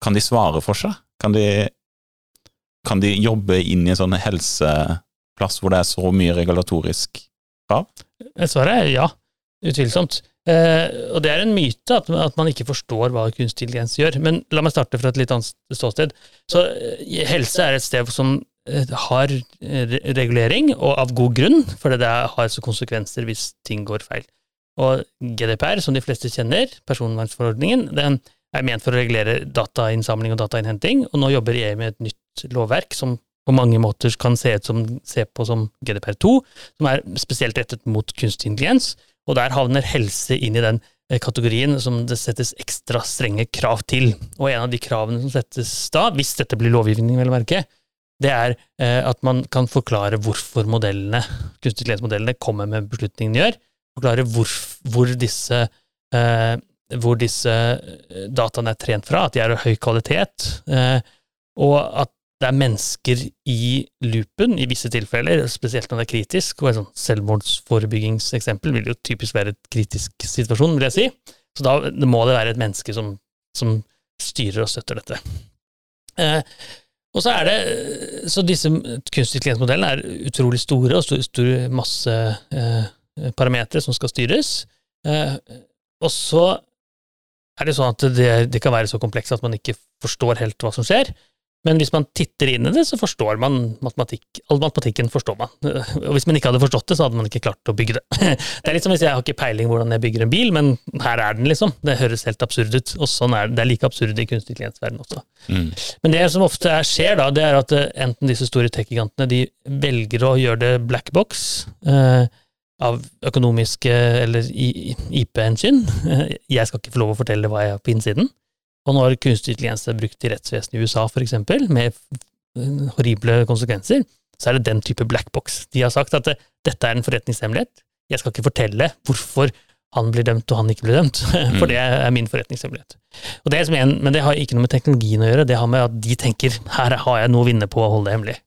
Kan de svare for seg? Kan de, kan de jobbe inn i en sånn helseplass hvor det er så mye regulatorisk krav? Svaret er ja, utvilsomt. Eh, og det er en myte at, at, man ikke forstår hva kunstig intelligens gjør. Men la meg starte fra et litt annet ståsted. Så eh, helse er et sted som har regulering, og av god grunn, for det har så konsekvenser hvis ting går feil. Og GDPR, som de fleste kjenner, personvernforordningen, den er ment for å regulere datainnsamling og datainnhenting, og nå jobber EU med et nytt lovverk som på mange måter kan se, som, se på som GDPR2, som er spesielt rettet mot kunstig intelligens, og der havner helse inn i den eh, kategorien som det settes ekstra strenge krav til. Og en av de kravene som settes da, hvis dette blir lovgivning, vel å merke, det er eh, at man kan forklare hvorfor modellene, kunstig intelligens-modellene kommer med beslutningen de gjør. Forklare hvor, hvor, disse, eh, hvor disse eh, dataene er trent fra, at de er av høy kvalitet, eh, og at det er mennesker i loopen i visse tilfeller, spesielt når det er kritisk, og et sånt selvmordsforebyggingseksempel vil jo typisk være et kritisk situasjon, vil jeg si. Så da må det være et menneske som, som styrer og støtter dette. Eh, og så er det, så disse kunstig intelligens-modellene er utrolig store, og store, store masse eh, parametere som skal styres. Eh, og så er det sånn at det, det, kan være så komplekst at man ikke forstår helt hva som skjer. Men hvis man titter inn i det, så forstår man matematikk. All matematikken forstår man. Og hvis man ikke hadde forstått det, så hadde man ikke klart å bygge det. Det er litt som hvis jeg har ikke peiling hvordan jeg bygger en bil, men her er den, liksom. Det høres helt absurd ut. Og sånn er det. Det er like absurd i kunstig intelligens-verden også. Mm. Men det som ofte skjer, da, det er at eh, enten disse store tech-gigantene de velger å gjøre det black box eh, av økonomiske eller IP-hensyn. Jeg skal ikke få lov å fortelle hva jeg har på innsiden. Og når kunstig intelligens er brukt i rettsvesenet i USA, for eksempel, med horrible konsekvenser, så er det den type black box. De har sagt at dette er en forretningshemmelighet. Jeg skal ikke fortelle hvorfor han blir dømt og han ikke blir dømt, for det er min forretningshemmelighet. Og det er en, men det har ikke noe med teknologien å gjøre, det har med at de tenker her har jeg noe å vinne på å holde det hemmelig.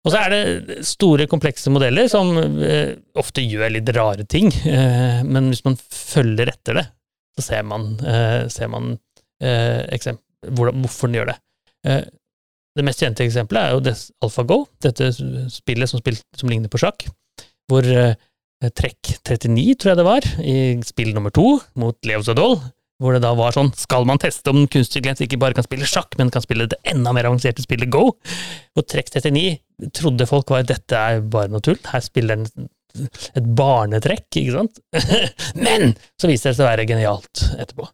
Og så er det store, komplekse modeller som eh, ofte gjør litt rare ting, eh, men hvis man følger etter det, så ser man, eh, ser man eh, hvordan, hvorfor den gjør det. Eh, det mest kjente eksempelet er jo AlphaGo, dette spillet som, spilt, som ligner på sjakk, hvor eh, trekk 39, tror jeg det var, i spill nummer to mot Leo Zadol, hvor det da var sånn Skal man teste om kunstig intelligens ikke bare kan spille sjakk, men kan spille det enda mer avanserte spillet Go? Og trekk 39 trodde folk var dette er bare noe tull, her spiller den et barnetrekk, ikke sant? men så viste det seg å være genialt etterpå.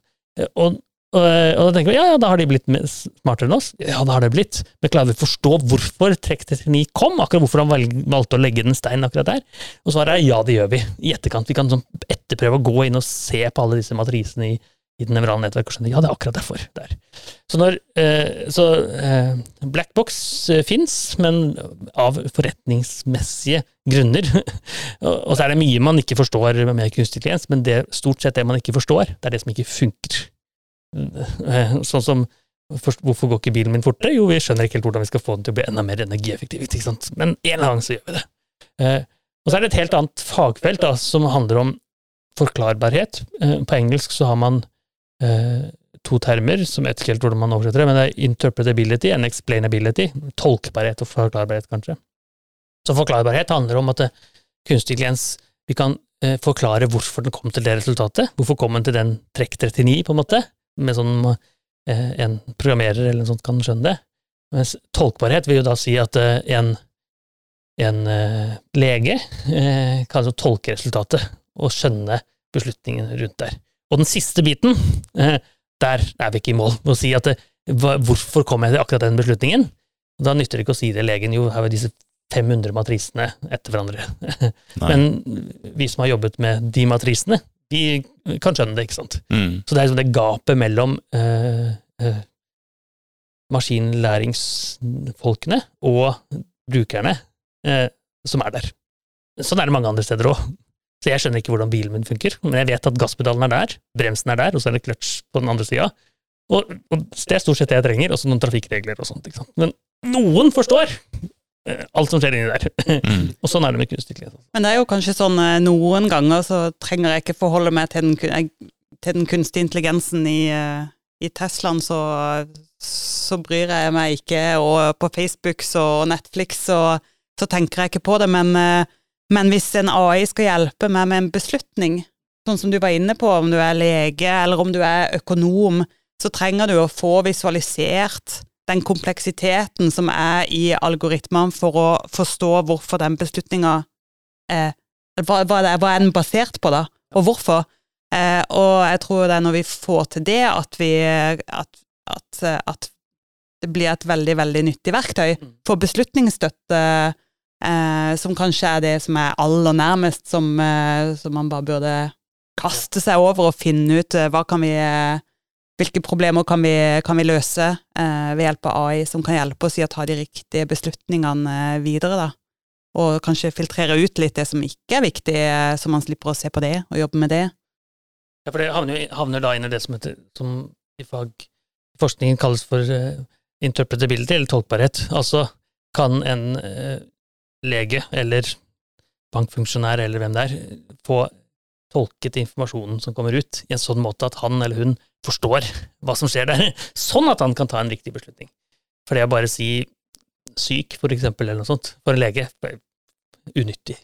Og og, og, da tenker vi ja, ja, da har de blitt smartere enn oss. Ja, da har det blitt. Men klarer vi å forstå hvorfor trekk 39 kom? Akkurat hvorfor han valgte å legge den steinen akkurat der? Og svaret er ja, det gjør vi. I etterkant. Vi kan sånn etterprøve å gå inn og se på alle disse matrisene i, i det nevrale nettverket og skjønne ja, det er akkurat derfor. Der. Så, når, eh, så eh, Blackbox eh, fins, men av forretningsmessige grunner. og så er det mye man ikke forstår med kunstig intelligens, men det stort sett det man ikke forstår, det er det som ikke funker. Eh, sånn som Hvorfor går ikke bilen min fortere? Jo, vi skjønner ikke helt hvordan vi skal få den til å bli enda mer energieffektiv. ikke sant? Men en eller annen så gjør vi det. Eh, og så er det et helt annet fagfelt da, som handler om forklarbarhet. Eh, på engelsk så har man to termer, som jeg vet ikke helt hvordan man oversetter det, men det er interpretability and explainability. Tolkbarhet og forklarbarhet, kanskje. Så forklarbarhet handler om at kunstig intelligens Vi kan forklare hvorfor den kom til det resultatet. Hvorfor kom den til den trekk 39, på en måte? Med sånn eh, en programmerer eller noe sånt kan skjønne det. Mens tolkbarhet vil jo da si at eh, en, en eh, lege kan altså tolke resultatet og skjønne beslutningen rundt der. Og den siste biten, der er vi ikke i mål med å si at hvorfor kom jeg til akkurat den beslutningen? Da nytter det ikke å si det legen, jo, her var disse 500 matrisene etter hverandre. Men vi som har jobbet med de matrisene, de kan skjønne det, ikke sant. Mm. Så det er liksom det gapet mellom eh, eh, maskinlæringsfolkene og brukerne eh, som er der. Sånn er det mange andre steder òg. Så jeg skjønner ikke hvordan bilen min funker, men jeg vet at gasspedalen er der, bremsen er der, og så er det kløtsj på den andre sida. Og, og, det er stort sett det jeg trenger, og så noen trafikkregler og sånt. ikke sant? Men noen forstår alt som skjer inni der. Mm. og sånn er det med kunstig intelligens. Men det er jo kanskje sånn eh, noen ganger så trenger jeg ikke forholde meg til den, til den kunstige intelligensen i, eh, i Teslaen, så, så, bryr jeg meg ikke. Og på Facebook og Netflix så, så tenker jeg ikke på det. Men, men hvis en AI skal hjelpe meg med en beslutning, sånn som du var inne på, om du er lege eller om du er økonom, så trenger du å få visualisert den kompleksiteten som er i algoritmene for å forstå hvorfor den beslutninga eh, hva, hva, er den basert på, da, og hvorfor? Eh, og jeg tror det er når vi får til det, at vi at, at, at det blir et veldig, veldig nyttig verktøy mm. for beslutningsstøtte, eh, som kanskje er det som er aller nærmest, som, eh, som man bare burde kaste seg over og finne ut eh, hva kan vi eh, hvilke problemer kan vi, kan vi løse eh, ved hjelp av AI som kan hjelpe oss i å ta de riktige beslutningene eh, videre, da. Og kanskje filtrere ut litt det som ikke er viktig, eh, så man slipper å se på det og jobbe med det. Ja, for det havner, havner da inn i det som, heter, som i fag, forskningen kalles for uh, interpretability, eller tolkbarhet. Altså, kan en uh, lege eller bankfunksjonær eller hvem det er, få tolket informasjonen som kommer ut, i en sånn måte at han eller hun forstår hva som skjer der, sånn at han kan ta en riktig beslutning. For det å bare si syk, for eksempel, eller noe sånt, for en lege, unyttig.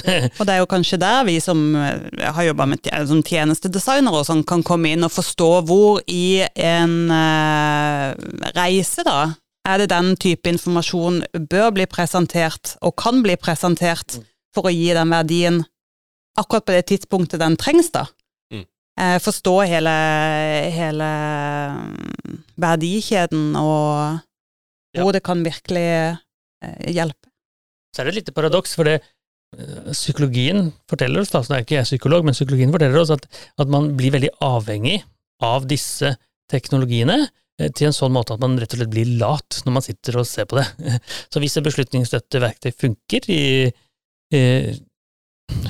Og det er jo kanskje der vi som eh, har jobba som tjenestedesignere og sånn, kan komme inn og forstå hvor i en uh, reise, da, er det den type informasjon bør bli presentert, og kan bli presentert, mm. for å gi den verdien akkurat på det tidspunktet den trengs, da. Eh, forstå hele, hele mm, verdikjeden og hvor ja. det kan virkelig eh, hjelpe. Så er det et lite paradoks, for det, eh, psykologien forteller oss, da, så er ikke jeg psykolog, men psykologien forteller oss at, at man blir veldig avhengig av disse teknologiene til en sånn måte at man rett og slett blir lat når man sitter og ser på det. Så hvis et beslutningsstøtteverktøy funker i, i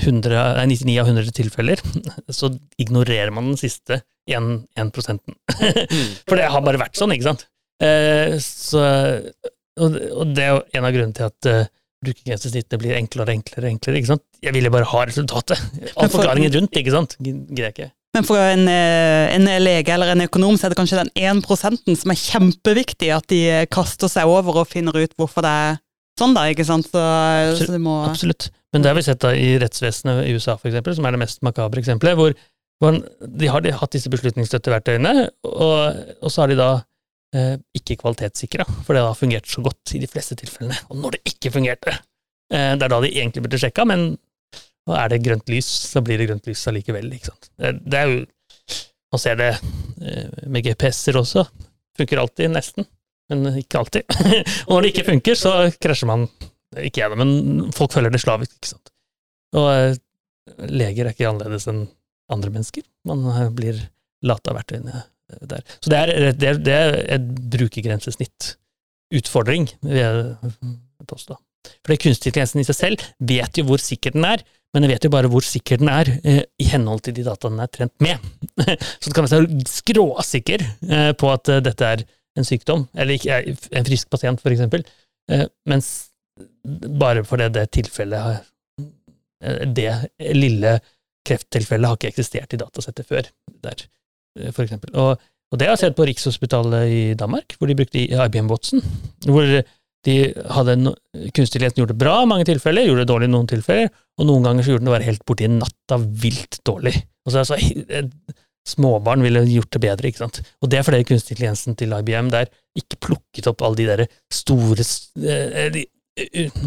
100, 99 av 100 tilfeller, så ignorerer man den siste 1, 1 prosenten. For det har bare vært sånn, ikke sant? Eh, så, og det er jo en av grunnene til at uh, brukergrensesnittet blir enklere og enklere. enklere, ikke sant? Jeg vil jo bare ha resultatet. All forklaringen rundt, ikke sant? Greier ikke. Men for en, eh, en, lege eller en økonom så er det kanskje den 1 prosenten som er kjempeviktig, at de kaster seg over og finner ut hvorfor det er sånn, da, ikke sant? Så, så det må Absolutt. Men det har vi sett da i rettsvesenet i USA, for eksempel, som er det mest makabre eksempelet, hvor, hvor de har de hatt disse beslutningsstøtteverktøyene, og, og så har de da eh, ikke kvalitetssikra, for det har fungert så godt i de fleste tilfellene. Og når det ikke fungerte, eh, det er da de egentlig burde sjekka, men og er det grønt lys, så blir det grønt lys allikevel, ikke sant. Det, det er jo Man ser det eh, med GPS-er også. Funker alltid, nesten, men ikke alltid. og når det ikke funker, så krasjer man ikke jeg, men folk føler det slavisk, ikke sant. Og eh, leger er ikke annerledes enn andre mennesker. Man eh, blir lata verktøyene eh, der. Så det er, det er, det er et brukergrensesnitt-utfordring, vil jeg påstå. For kunstig intelligensen i seg selv vet jo hvor sikker den er, men den vet jo bare hvor sikker den er eh, i henhold til de dataene den er trent med. Så du kan være skråsikker eh, på at dette er en sykdom, eller ikke en frisk pasient, eksempel, eh, mens bare fordi det tilfellet eh, Det lille krefttilfellet har ikke eksistert i datasettet før, der, eh, for eksempel. Og, og det har jeg sett på Rikshospitalet i Danmark, hvor de brukte IBM Watson. Hvor de hadde no, kunstig intelligens gjort det bra i mange tilfeller, gjorde det dårlig i noen tilfeller, og noen ganger så gjorde den det bare helt borti natta vilt dårlig. Og så altså, Småbarn ville gjort det bedre, ikke sant. Og det er fordi kunstig intelligensen til IBM der ikke plukket opp alle de der store de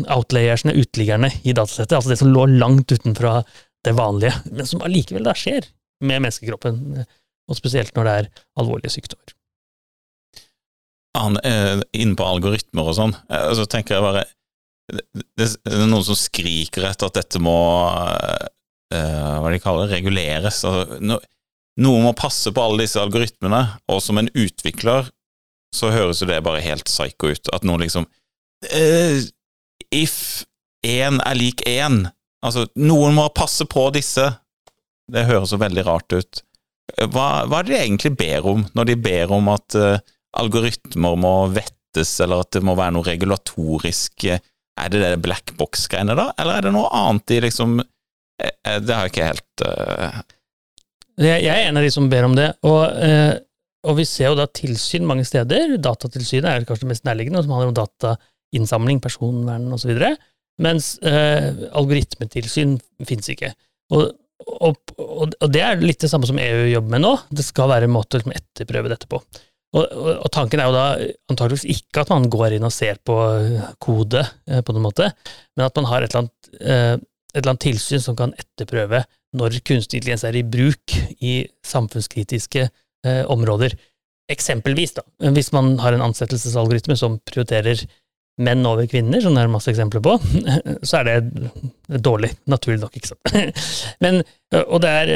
outlayersene, uteliggerne i datasettet, altså det som lå langt utenfra det vanlige, men som allikevel skjer med menneskekroppen, og spesielt når det er alvorlige sykdommer. Han er inne på algoritmer og sånn, eh, så tenker jeg bare det, er noen som skriker etter at dette må hva de kaller det, reguleres. Altså, no, noen må passe på alle disse algoritmene, og som en utvikler så høres jo det bare helt psycho ut. At noen liksom uh, if én er lik én. Altså, noen må passe på disse. Det høres så veldig rart ut. Hva, hva er det de egentlig ber om, når de ber om at uh, algoritmer må vettes, eller at det må være noe regulatorisk Er det det black box-greiene, da, eller er det noe annet de liksom eh, Det har jeg ikke helt uh... Jeg er en av de som ber om det, og, uh, og vi ser jo da tilsyn mange steder. Datatilsynet er kanskje det mest nærliggende, som handler om datainnsamling, personvern osv., mens eh, algoritmetilsyn fins ikke. Og, og, og, det er litt det samme som EU jobber med nå. Det skal være en måte å liksom etterprøve dette på. Og, tanken er jo da antakeligvis ikke at man går inn og ser på kode, eh, på noen måte, men at man har et eller annet, eh, et eller annet tilsyn som kan etterprøve når kunstig intelligens er i bruk i samfunnskritiske eh, områder. Eksempelvis, da, hvis man har en ansettelsesalgoritme som prioriterer menn over kvinner, som det er masse eksempler på, så er det dårlig, naturlig nok, ikke sant. Men, det er,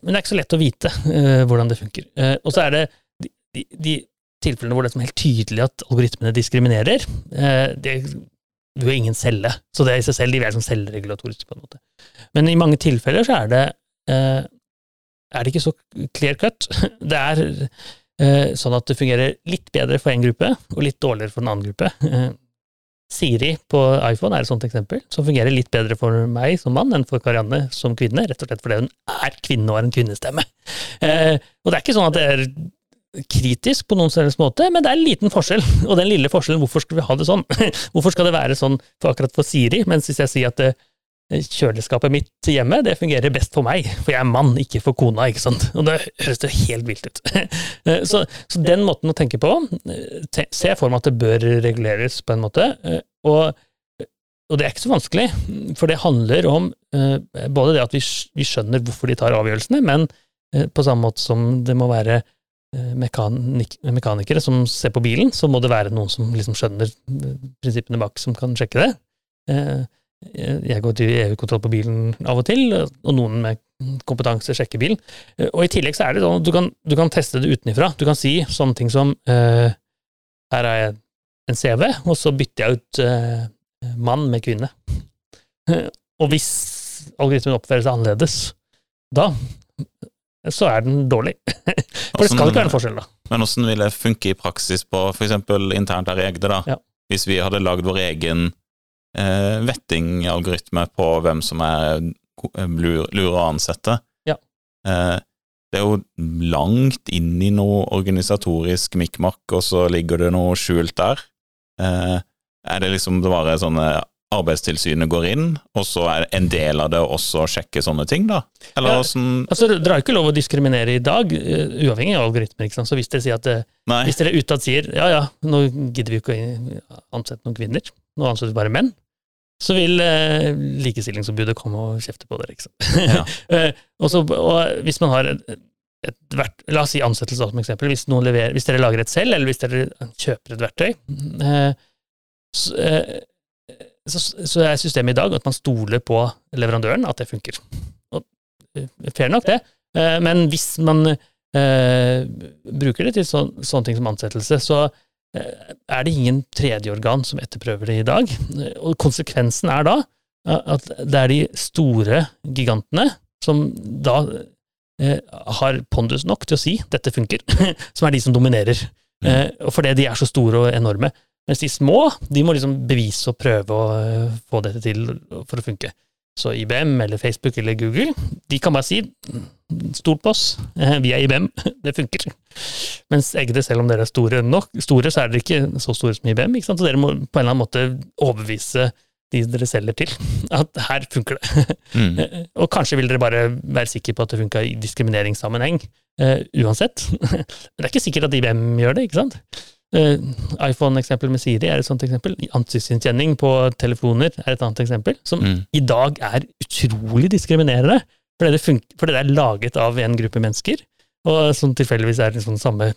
men det er ikke så lett å vite uh, hvordan det funker. Uh, og så er det de, de, tilfellene hvor det er helt tydelig at algoritmene diskriminerer, det vil er ingen celle. Så det er i seg selv, de er som selvregulatoriske, på en måte. Men i mange tilfeller så er det, er det ikke så clear cut. Det er sånn at det fungerer litt bedre for en gruppe, og litt dårligere for en annen gruppe. Siri på iPhone er et sånt eksempel, som fungerer litt bedre for meg som mann enn for Karianne som kvinne, rett og slett fordi hun er kvinne og har en kvinnestemme. Eh, og det er ikke sånn at det er kritisk på noen selvs måte, men det er en liten forskjell, og den lille forskjellen, hvorfor skal vi ha det sånn? Hvorfor skal det være sånn for akkurat for Siri, mens hvis jeg sier at det, kjøleskapet mitt hjemme, det fungerer best for meg, for jeg er mann, ikke for kona, ikke sant, og det høres jo helt vilt ut. Eh, så, så, den måten å tenke på, ser jeg for meg at det bør reguleres på en måte, eh, og, og, det er ikke så vanskelig, for det handler om eh, både det at vi skjønner hvorfor de tar avgjørelsene, men på samme måte som det må være mekanik mekanikere som ser på bilen, så må det være noen som liksom skjønner prinsippene bak, som kan sjekke det. Jeg går til EU-kontroll på bilen av og til, og noen med kompetanse sjekker bilen. Og i tillegg så er det sånn at du kan, du kan teste det utenifra. Du kan si sånne ting som Her har jeg en CV, og så bytter jeg ut uh, mann med kvinne. og hvis algoritmen oppfører seg annerledes, da så er den dårlig. For det skal ikke være en forskjell, da. Men åssen vil det funke i praksis på eksempel internt her i Egde, da? Ja. Hvis vi hadde lagd vår egen eh, vettingalgoritme på hvem som er lur å ansette. Ja. Eh, det er jo langt inn i noe organisatorisk mikmak, og så ligger det noe skjult der. Eh, er det liksom det bare sånne Arbeidstilsynet går inn, og så er en del av det også å sjekke sånne ting, da? Eller Ja, sånn Altså, Dere har ikke lov å diskriminere i dag, eh, uavhengig av algoritmer. ikke sant? Så hvis dere sier at eh, Nei. Hvis dere utad sier ja ja, nå gidder vi ikke å ansette noen kvinner, nå ansetter vi bare menn, så vil eh, likestillingsombudet komme og kjefte på dere. ikke sant? Ja. Eh, og, hvis man har et, et vert, La oss si ansettelse som eksempel. Hvis, noen leverer, hvis dere lager et selv, eller hvis dere kjøper et verktøy, eh, så, eh, så, så er systemet i dag at man stoler på leverandøren, at det funker. Og, eh, fair nok, det. Eh, men hvis man eh, bruker det til så, sånne ting som ansettelse, så eh, er det ingen tredjeorgan som etterprøver det i dag. Og konsekvensen er da eh, at det er de store gigantene som da eh, har pondus nok til å si 'dette funker', som er de som dominerer. Eh, og fordi de er så store og enorme. Mens de små de må liksom bevise og prøve å eh, få dette til for å funke. Så IBM eller Facebook eller Google de kan bare si 'stol på oss, eh, vi er IBM, det funker'. Mens eggene, selv om dere er store nok, store, så er dere ikke så store som IBM. Så dere må på en eller annen måte overbevise de dere selger til, at her funker det. Mm. Eh, Og kanskje vil dere bare være sikre på at det funka i diskrimineringssammenheng, uansett. Men det er ikke sikkert at IBM gjør det, ikke sant? Eh, iPhone-eksempel med Siri er et sånt eksempel. Ansiktsgjenkjenning på telefoner er et annet eksempel, som Mm. i dag er utrolig diskriminerende, fordi det, fordi det er laget av en gruppe mennesker, og som tilfeldigvis er liksom samme,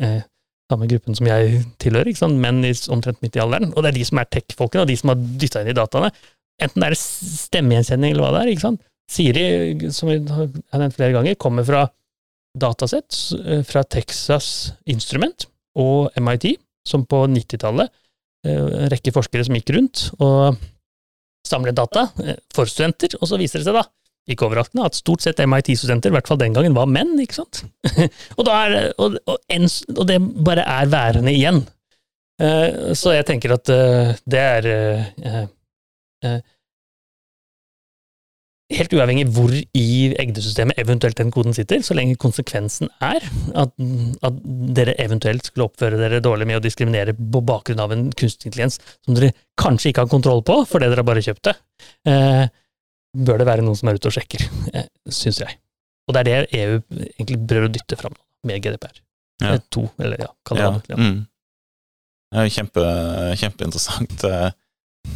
eh, samme gruppen som jeg tilhører, menn i, omtrent midt i alderen, og det er de som er tech-folkene, og de som har dytta inn i dataene. Enten det er stemmegjenkjenning eller hva det er, ikke sant. Siri, som vi har nevnt flere ganger, kommer fra datasett eh, fra Texas Instrument og MIT, som på 90-tallet eh, en rekke forskere som gikk rundt og samlet data eh, for studenter, og så viser det seg da, ikke overraskende, at stort sett MIT-studenter, i hvert fall den gangen, var menn, ikke sant? og, er, og, og, en, og det bare er værende igjen. Eh, så jeg tenker at det er Helt uavhengig hvor i egdesystemet eventuelt den koden sitter, så lenge konsekvensen er at, at dere eventuelt skulle oppføre dere dårlig med å diskriminere på bakgrunn av en kunstig intelligens som dere kanskje ikke har kontroll på fordi dere har bare kjøpt det, eh, bør det være noen som er ute og sjekker, eh, syns jeg. Og det er det EU egentlig prøver å dytte fram med GDPR. Ja. Eh, To, eller ja, kall det Ja. det. ja. Mm. Kjempe, kjempeinteressant. eh,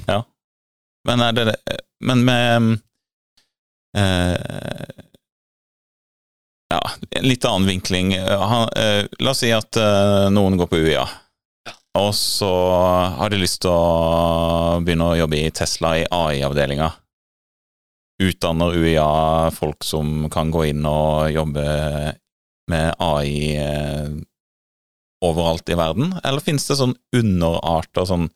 Ja. Men det Men med eh, Ja, en litt annen vinkling. Eh, Han, eh, la oss si at eh, noen går på UiA, og så har de lyst til å begynne å jobbe i Tesla i AI-avdelinga. Utdanner UiA folk som kan gå inn og jobbe med AI eh, overalt i verden, eller finnes det sånn underarter, sånn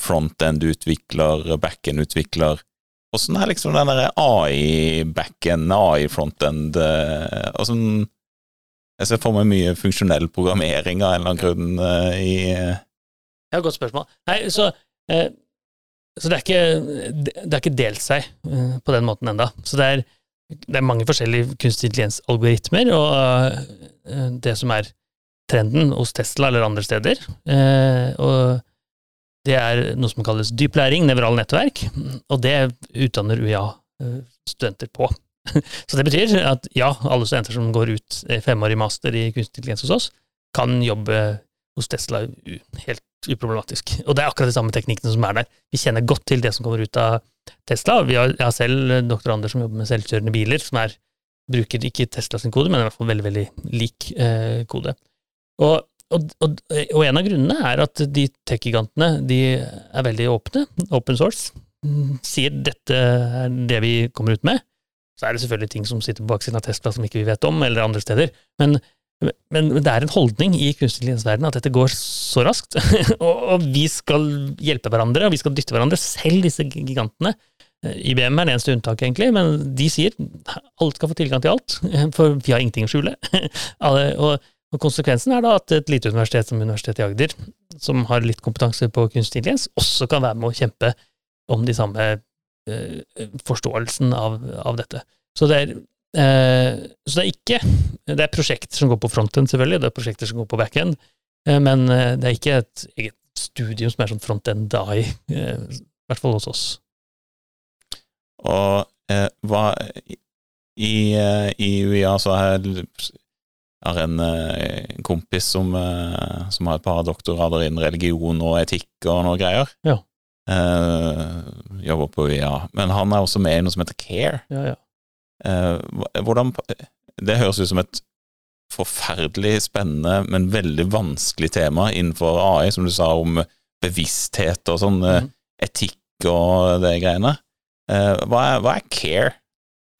frontend-utvikler, backend-utvikler? Åssen er liksom den derre AI-backend, AI-frontend Åssen sånn Jeg ser for meg mye funksjonell programmering av en eller annen grunn eh, i Ja, godt spørsmål. Nei, så, eh, så det, er ikke, det har ikke delt seg eh, på den måten enda. Så det er, det er mange forskjellige kunstig intelligens-algoritmer, og eh, det som er trenden hos Tesla eller andre steder, eh, og det er noe som kalles dyp læring, nevrale nettverk, og det utdanner UiA-studenter på. Så det betyr at ja, alle studenter som går ut eh, femårig master i kunstig intelligens hos oss, kan jobbe hos Tesla helt uproblematisk. Og det er akkurat de samme teknikkene som er der. Vi kjenner godt til det som kommer ut av Tesla. Vi har, jeg har selv doktorander som jobber med selvkjørende biler, som er, bruker ikke Tesla sin kode, men i hvert fall veldig, veldig lik eh, kode. Og, og, og, og en av grunnene er at de tech-gigantene de er veldig åpne, open source, sier dette er det vi kommer ut med. Så er det selvfølgelig ting som sitter på baksiden av Tesla som ikke vi vet om, eller andre steder. Men, men det er en holdning i kunstig intelligens-verdenen at dette går så raskt, og, og vi skal hjelpe hverandre, og vi skal dytte hverandre, selv disse gigantene. Eh, IBM er det eneste unntaket, egentlig, men de sier alt skal få tilgang til alt, for vi har ingenting å skjule. Og, og konsekvensen er da at et lite universitet som Universitetet i Agder, som har litt kompetanse på kunstig intelligens, også kan være med å kjempe om de samme eh, forståelsen av, av dette. Så det er eh, så det er ikke Det er prosjekter som går på frontend, selvfølgelig, det er prosjekter som går på backend, eh, men eh, det er ikke et eget studium som er sånn front-end AI, eh, i hvert fall hos oss. Og eh, hva i, eh, I UiA så har har en eh, kompis som, eh, som, har et par doktorader innen religion og etikk og noe greier. Ja. Eh, jobber på UiA. Men han er også med i noe som heter Care. Ja, ja. Eh, hvordan Det høres ut som et forferdelig spennende, men veldig vanskelig tema innenfor AI, som du sa om bevissthet og sånn, mm. etikk og det greiene. Eh, hva er, hva er CARE?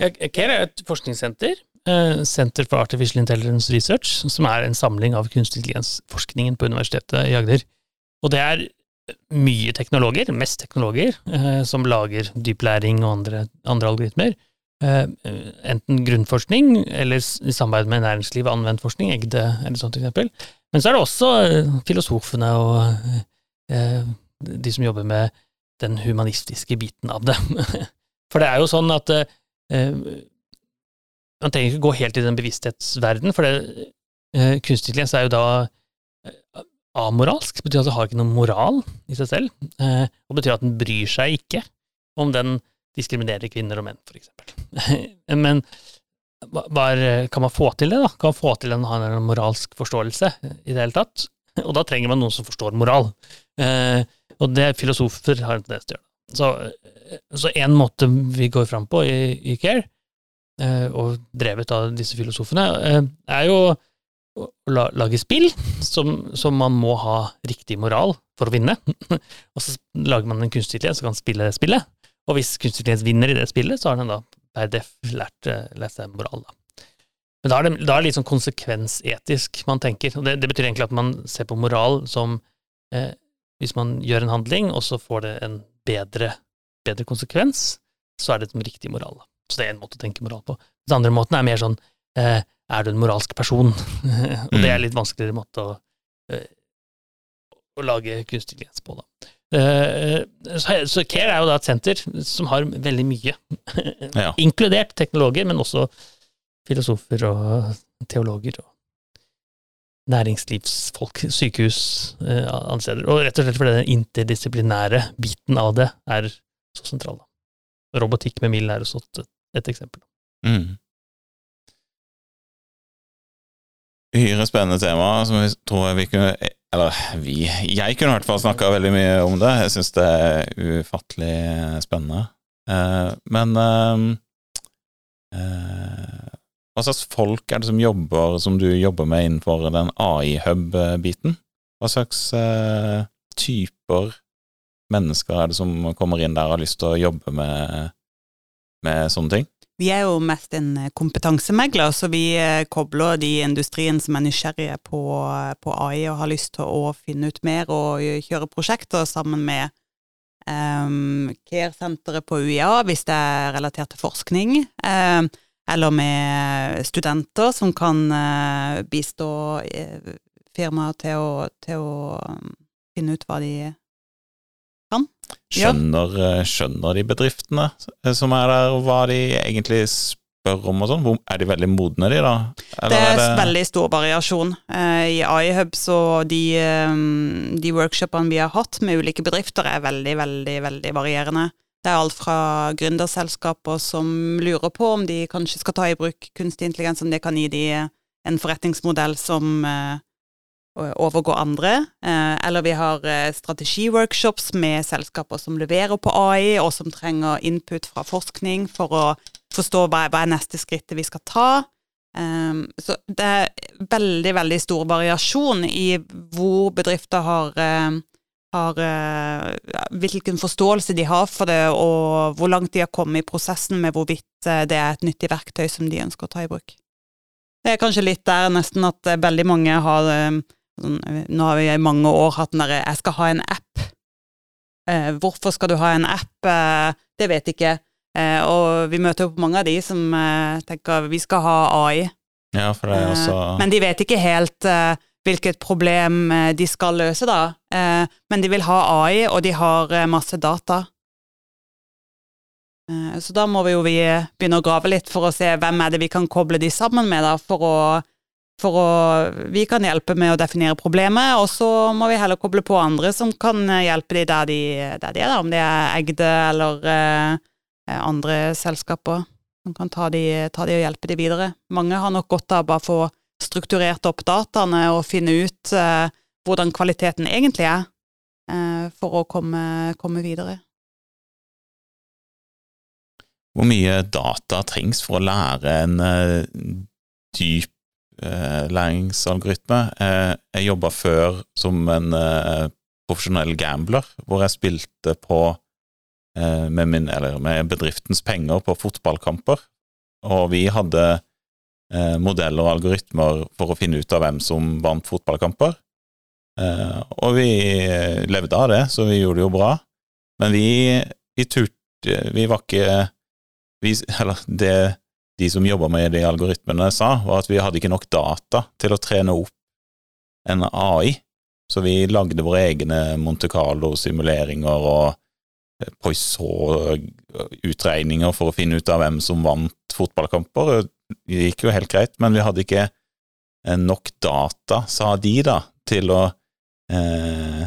Ja, CARE er et forskningssenter. Eh, Center for Artificial Intelligence Research, som er en samling av kunstig intelligens-forskningen på Universitetet i Agder. Og det er mye teknologer, mest teknologer, som lager dyplæring og andre, andre algoritmer. Eh, enten grunnforskning eller i samarbeid med næringslivet anvendt forskning, Egde eller sånt eksempel. Men så er det også eh, filosofene og eh, de som jobber med den humanistiske biten av det. For det er jo sånn at man trenger ikke gå helt i den bevissthetsverden, for det, kunstig intelligens er jo da amoralsk. Det betyr at det har ikke noen moral i seg selv, og betyr at den bryr seg ikke om den diskriminerer kvinner og menn, eksempel. Men hva kan man få til det, da? Kan man få til en, en moralsk forståelse i det hele tatt? Og da trenger man noen som forstår moral. Eh, og det filosofer har en tendens til å gjøre. Så, én måte vi går fram på i, i Care, og drevet av disse filosofene, eh, er jo å lage spill som, som, man må ha riktig moral for å vinne. og så lager man en kunstig intelligens som kan spille spillet. Og hvis kunstig intelligens vinner i det spillet, så har den da per def lært, eh, lært seg moral, da. Men da er, det, da er det litt sånn konsekvensetisk man tenker, og det, det, betyr egentlig at man ser på moral som eh, hvis man gjør en handling, og så får det en bedre, bedre konsekvens, så er det som riktig moral. Da. Så det er en måte å tenke moral på. Den andre måten er mer sånn eh, er du en moralsk person? og det er litt vanskeligere måte å, eh, å lage kunstig intelligens på, da. Eh, så Care er jo da et senter som har veldig mye, ja. inkludert teknologer, men også filosofer og teologer og næringslivsfolk, sykehus, eh, andre steder. Og rett og slett fordi den interdisiplinære biten av det er så sentral. Robotikk med mild er også et, et eksempel. Mm. Uhyre spennende tema som vi tror vi kunne eller vi Jeg kunne i hvert fall snakka veldig mye om det. Jeg syns det er ufattelig spennende. Eh, men eh, eh, hva slags folk er det som jobber, som du jobber med innenfor den AI-hub-biten? Hva slags typer mennesker er det som kommer inn der og har lyst til å jobbe med, med sånne ting? Vi er jo mest en eh, kompetansemegler, så vi eh, kobler de industrien som er nysgjerrige på, på AI og har lyst til å finne ut mer og kjøre prosjekter sammen med um, Care-senteret på UiA, hvis det er relatert til forskning, um, eller med studenter som kan uh, bistå firmaer til å, til å um, finne ut hva de. Skjønner, ja. Eh, skjønner de bedriftene som er der, hva de egentlig spør om og sånn? Er de veldig modne, de, da? Eller det er, er det... veldig stor variasjon. Eh, I iHub så de, eh, de workshopene vi har hatt med ulike bedrifter, er veldig, veldig, veldig varierende. Det er alt fra gründerselskaper som lurer på om de kanskje skal ta i bruk kunstig intelligens, om det kan gi de en forretningsmodell som overgå andre. Eh, eller vi har eh, strategiworkshops med selskaper som leverer på AI, og som trenger input fra forskning for å forstå hva er neste skrittet vi skal ta. Ehm, så det er veldig, veldig stor variasjon i hvor bedrifter har, eh, har Hvilken forståelse de har for det, og hvor langt de har kommet i prosessen med hvorvidt det er et nyttig verktøy som de ønsker å ta i bruk. Det er kanskje litt der nesten at veldig mange har Sånn, nå har vi i mange år hatt den derre 'jeg skal ha en app'. Eh, hvorfor skal du ha en app? Eh, det vet jeg ikke. Eh, og vi møter jo på mange av de som eh, tenker vi skal ha AI. Ja, for det er også... Eh, men de vet ikke helt eh, hvilket problem de skal løse, da. men de vil ha AI, og de har masse data. så da må vi jo vi begynne å grave litt for å se hvem er det vi kan koble de sammen med, da, for å For å Vi kan hjelpe med å definere problemet, og så må vi heller koble på andre som kan hjelpe de der de, der de er, om det er Egde eller eh, andre selskaper som kan ta de, ta de, og hjelpe de videre. Mange har nok godt av bare få strukturert opp dataene og finne ut eh, hvordan kvaliteten egentlig er, eh, for å komme, komme videre. Hvor mye data trengs for å lære en uh, dyp læringsalgoritme? Uh, jeg jobba før som en profesjonell gambler, hvor jeg spilte på med, min, med, bedriftens penger på fotballkamper, og vi hadde modeller og algoritmer for å finne ut av hvem som vant fotballkamper. og vi levde av det, så vi gjorde det jo bra, men vi, vi turte Vi var ikke vi, eller det de som jobba med de algoritmene sa, var at vi hadde ikke nok data til å trene opp en AI, så vi lagde våre egne Monte Carlo-simuleringer og eh, Poisson-utregninger for å finne ut av hvem som vant fotballkamper. Det gikk jo helt greit, men vi hadde ikke eh, nok data, sa de da, til å eh,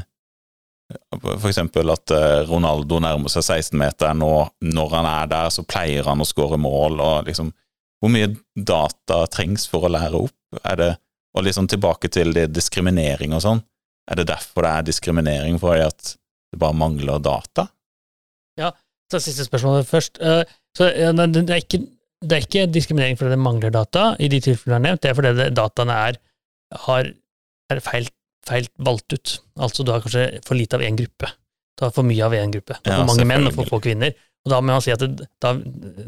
eksempel at eh, Ronaldo nærmer seg 16-meteren, og når han er der, så pleier han å skåre mål, og liksom Hvor mye data trengs for å lære opp? Er det Og liksom tilbake til det diskriminering og sånn. Er det derfor det er diskriminering, fordi at det bare mangler data? Ja, så siste spørsmålet først. Eh, så det er ikke, det er ikke diskriminering fordi det mangler data, i de tilfellene jeg har nevnt, det er fordi dataene er, har, er feil feil valgt ut. Altså du har kanskje for lite av én gruppe. Du har for mye av én gruppe. Du har for mange menn og for få kvinner. Og da må man si at det, da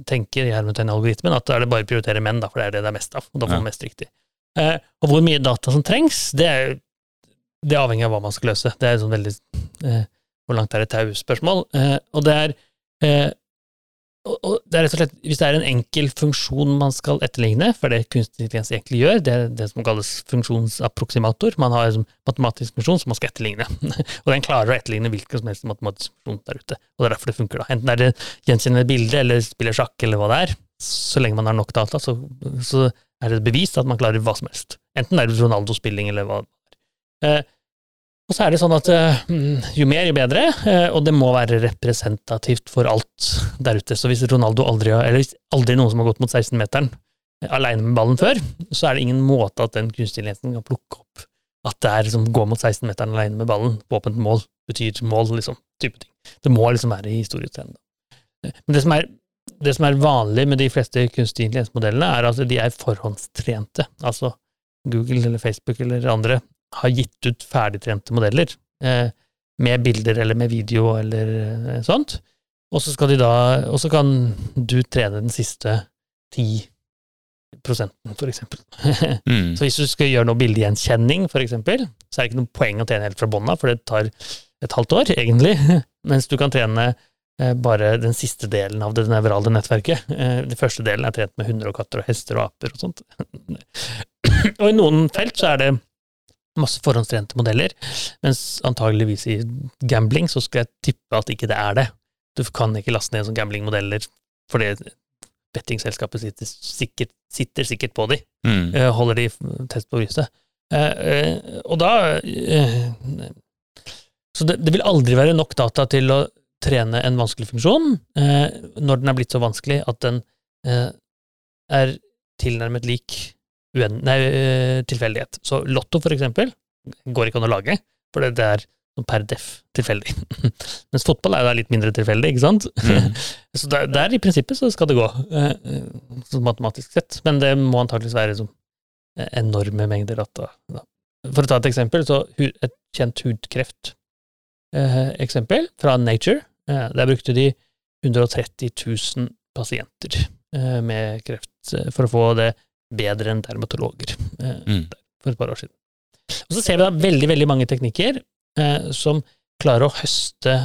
tenker algoritmen at da er det bare å prioritere menn, da, for det er det det er mest av. og da får man mest riktig. Eh, og hvor mye data som trengs, det er, det er avhengig av hva man skal løse. Det er sånn veldig eh, Hvor langt er et tau-spørsmål. Eh, og det er eh, og det er rett og slett, Hvis det er en enkel funksjon man skal etterligne, for det kunstig intelligens egentlig gjør, det er det som kalles funksjonsapproksimator, man har en matematisk funksjon som man skal etterligne, og den klarer å etterligne hvilken som helst matematisk funksjon der ute, og det er derfor det funker. da. Enten er det gjenkjennende bilde eller spiller sjakk eller hva det er, så lenge man har nok data, så, så er det bevist at man klarer hva som helst. Enten er det Ronaldo-spilling eller hva det er. Eh, og så er det sånn at uh, jo mer, jo bedre, uh, og det må være representativt for alt der ute. Så hvis Ronaldo aldri har, eller hvis aldri noen som har gått mot 16-meteren uh, aleine med ballen før, så er det ingen måte at den kunstige kan plukke opp at det er liksom gå mot 16-meteren aleine med ballen på åpent mål, betyr mål, liksom. Type ting. Det må liksom være historietrend. Men det som, er, det som er vanlig med de fleste kunstige intelligensmodellene, er at de er forhåndstrente. Altså Google eller Facebook eller andre har gitt ut ferdigtrente modeller eh, med bilder eller med video eller eh, sånt, og så skal de da Og så kan du trene den siste ti prosenten, for eksempel. mm. Så hvis du skal gjøre noe bildegjenkjenning, for eksempel, så er det ikke noe poeng å trene helt fra bånda, for det tar et halvt år, egentlig, mens du kan trene eh, bare den siste delen av det nevrale nettverket. Eh, den første delen er trent med hunder og katter og hester og aper og sånt. og i noen felt så er det masse forhåndstrente modeller, mens antageligvis i gambling så skal jeg tippe at ikke det er det. Du kan ikke laste ned sånne gamblingmodeller, fordi bettingselskapet sitter sikkert, sitter sikkert på de, mm. Eh, holder de test på brystet. Eh, eh, og da Så det, det, vil aldri være nok data til å trene en vanskelig funksjon, når den er blitt så vanskelig at den er tilnærmet lik nei, eh, tilfeldighet. Så Lotto, for eksempel, går ikke an å lage, for det er per def tilfeldig. Mens fotball er jo litt mindre tilfeldig, ikke sant? Mm. så der, der, i prinsippet så skal det gå, eh, sånn matematisk sett, men det må antakeligvis være sånn enorme mengder data. For å ta et eksempel, så et kjent hudkreft eksempel fra Nature, der brukte de 130 000 pasienter med kreft for å få det bedre enn dermatologer eh, mm. for et par år siden. Og så ser vi da veldig, veldig mange teknikker eh, som klarer å høste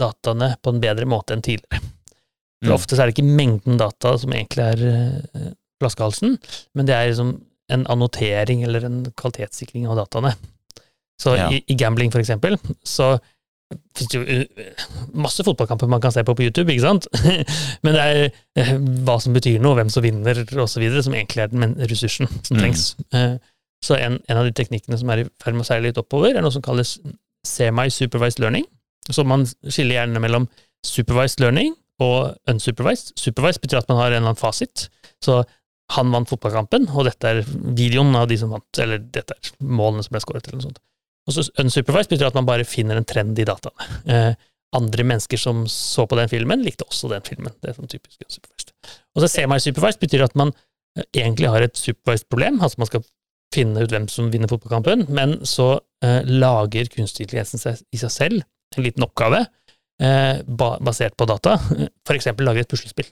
dataene på en bedre måte enn tidligere. For mm. Ofte så er det ikke mengden data som egentlig er eh, flaskehalsen, men det er liksom en annotering eller en kvalitetssikring av dataene. Så ja. i, i, gambling, for eksempel, så finnes jo uh, masse fotballkamper man kan se på på YouTube, ikke sant? Men det er uh, hva som betyr noe, hvem som vinner, osv., som egentlig er den ressursen som Mm. trengs. Mm. så en, en av de teknikkene som er i ferd med å seile litt oppover, er noe som kalles semi-supervised learning. Så man skiller gjerne mellom supervised learning og unsupervised. Supervised betyr at man har en eller annen fasit. Så han vant fotballkampen, og dette er videoen av de som vant, eller dette er målene som ble skåret, eller noe sånt. Og så unsupervised betyr at man bare finner en trend i dataene. Eh, andre mennesker som så på den filmen, likte også den filmen. Det er sånn typisk unsupervised. Og så semi-supervised betyr at man eh, egentlig har et supervised problem, altså man skal finne ut hvem som vinner fotballkampen, men så eh, lager kunstig seg i seg selv en liten oppgave eh, ba basert på data, for eksempel lage et puslespill.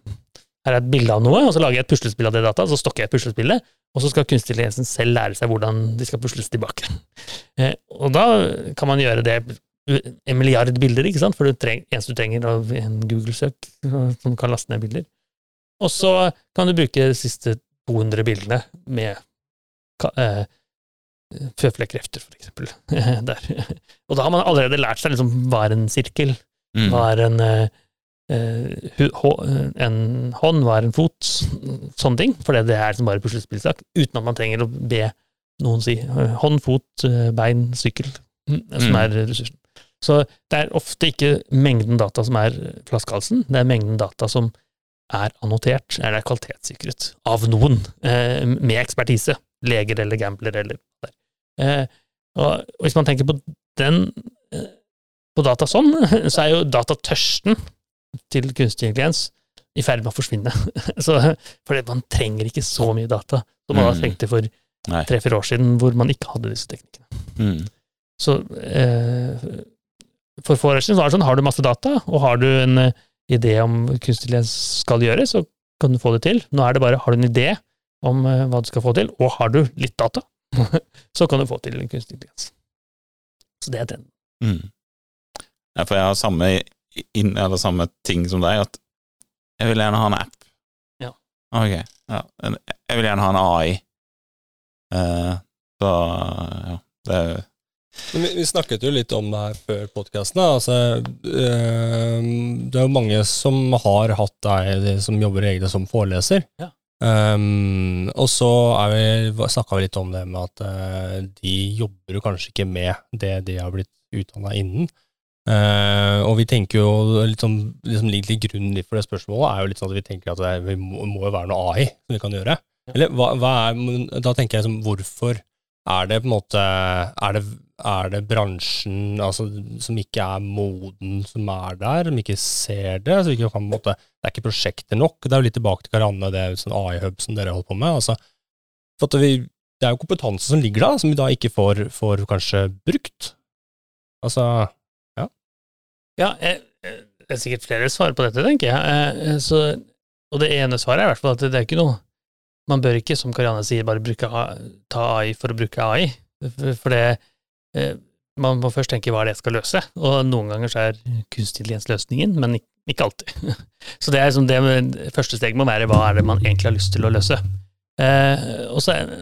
Her er et bilde av noe, og så lager jeg et puslespill av det data, så stokker jeg puslespillet, og så skal kunstig intelligensen selv lære seg hvordan de skal pusles tilbake. Eh, og da kan man gjøre det en milliard bilder, ikke sant, for det eneste du trenger av en Google-søk som kan laste ned bilder. Og så kan du bruke de siste 200 bildene med eh, føflekkrefter, for eksempel. Der. Og da har man allerede lært seg liksom hva er en sirkel, Mm. hva er en, eh, en hånd, hva er en fot, sånne ting. For det er liksom bare puslespillsak, uten at man trenger å be noen si eh, hånd, fot, eh, bein, sykkel, mm, som Mm. er ressursen. Så det er ofte ikke mengden data som er flaskehalsen, det er mengden data som er annotert, eller er kvalitetssikret, av noen, eh, med ekspertise. Leger eller gambler eller der. er. Eh, og, hvis man tenker på den eh, på data sånn, så er jo datatørsten til kunstig intelligens i ferd med å forsvinne. så, fordi man trenger ikke så mye data som man Mm. trengte for tre-fire år siden, hvor man ikke hadde disse teknikkene. Mm. Så eh, for få år siden så var det sånn, har du masse data, og har du en uh, idé om kunstig intelligens skal gjøre, så kan du få det til. Nå er det bare, har du en idé om uh, hva du skal få til, og har du litt data, så kan du få til en kunstig intelligens. Så det er trenden. Mm. Ja, for jeg har samme, inn, eller samme ting som deg, at jeg vil gjerne ha en app. Ja. Ok. Ja. Jeg vil gjerne ha en AI. Uh, så ja, det er Men vi, vi snakket jo litt om det her før podkasten. Altså, øh, det er jo mange som har hatt deg som jobber egne som foreleser. Ja. Um, og så snakka vi litt om det med at øh, de jobber jo kanskje ikke med det de har blitt utdanna innen. Eh, og vi tenker jo litt sånn, liksom litt til grunn litt for det spørsmålet, er jo litt sånn at vi tenker at det er- vi må, må jo være noe AI som vi kan gjøre. Eller hva, hva er, da tenker jeg liksom, hvorfor er det på en måte Er det, er det bransjen altså, som ikke er moden, som er der, som ikke ser det? Altså, vi ikke kan, på en måte, det er ikke prosjekter nok. Det er jo litt tilbake til Karanne, det er sånn AI-hub som dere holder på med. Altså, for at vi, det er jo kompetanse som ligger der, som vi da ikke får, får kanskje brukt. Altså Ja, jeg, jeg- det er sikkert flere svar på dette, tenker jeg. Eh, Så, og det ene svaret er i hvert fall at det er ikke noe Man bør ikke, som Karianne sier, bare bruke, ta AI for å bruke AI. For- det eh, Man må først tenke hva det skal løse, og noen ganger så er kunstig intelligens løsningen, men ikke, alltid. Så det er liksom det første steg må være hva er det man egentlig har lyst til å løse. Eh, og, så er,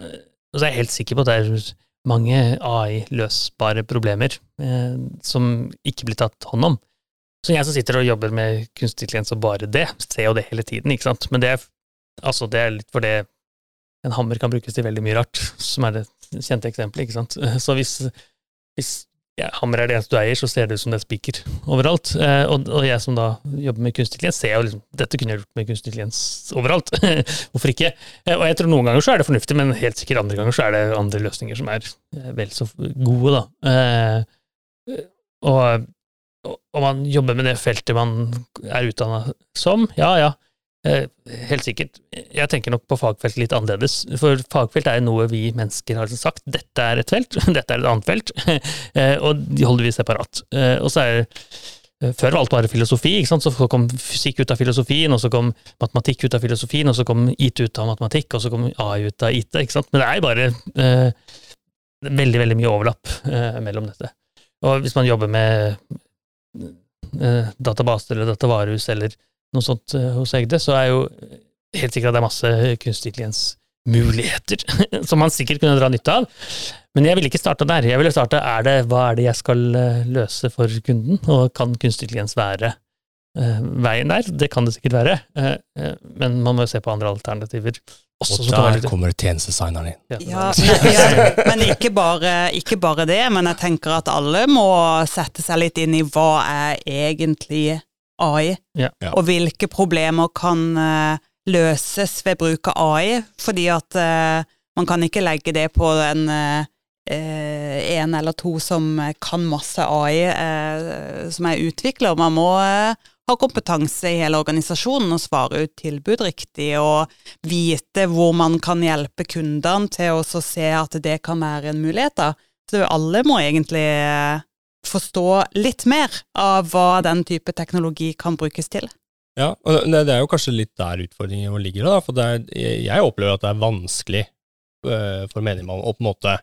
og så er jeg helt sikker på at det er mange AI-løsbare problemer eh, som ikke blir tatt hånd om. Så jeg som sitter og jobber med kunstig intelligens og bare det, ser jo det hele tiden, ikke sant. Men det er, altså det er litt for det en hammer kan brukes til veldig mye rart, som er det kjente eksempelet, ikke sant. Så hvis, hvis ja, hammer er det eneste du eier, så ser det ut som det er spiker overalt. Eh, og, og jeg som da jobber med kunstig intelligens, ser jo liksom dette kunne jeg gjort med kunstig intelligens overalt. Hvorfor ikke? Eh, og jeg tror noen ganger så er det fornuftig, men helt sikkert andre ganger så er det andre løsninger som er eh, vel så gode, da. Eh, og og man jobber med det feltet man er utdanna som, ja ja, helt sikkert. Jeg tenker nok på fagfelt litt annerledes, for fagfelt er noe vi mennesker har sagt, dette er et felt, dette er et annet felt, eh, og de holder vi separat. Eh, Og så er eh, før var alt bare filosofi, ikke sant? så kom fysikk ut av filosofien, og så kom matematikk ut av filosofien, og så kom IT ut av matematikk, og så kom AI ut av IT, ikke sant? men det er jo bare eh, veldig, veldig mye overlapp eh, mellom dette. Og hvis man jobber med eh, databaser eller datavarehus eller noe sånt eh, hos Egde, så er jo helt sikkert at det er masse kunstig intelligens-muligheter som man sikkert kunne dra nytte av. Men jeg ville ikke starte der. Jeg ville starte er det, hva er det jeg skal eh, løse for kunden, og kan kunstig intelligens være uh, veien der? Det kan det sikkert være, uh, uh, men man må jo se på andre alternativer. Også, og der kommer tjenestesigneren inn. Ja, ja, men ikke bare, ikke bare, det, men jeg tenker at alle må sette seg litt inn i hva er egentlig AI, og hvilke problemer kan løses ved bruk av AI, fordi at man kan ikke legge det på en eh, en eller to som kan masse AI, eh, som er utvikler. Man må eh, ha kompetanse i hele organisasjonen og svare ut tilbud riktig, og vite hvor man kan hjelpe kundene til å se at det kan være en mulighet. Da. Så alle må egentlig eh, forstå litt mer av hva den type teknologi kan brukes til. Ja, og det er jo kanskje litt der utfordringen ligger. Da, for er, jeg opplever at det er vanskelig uh, for menigmann å på en måte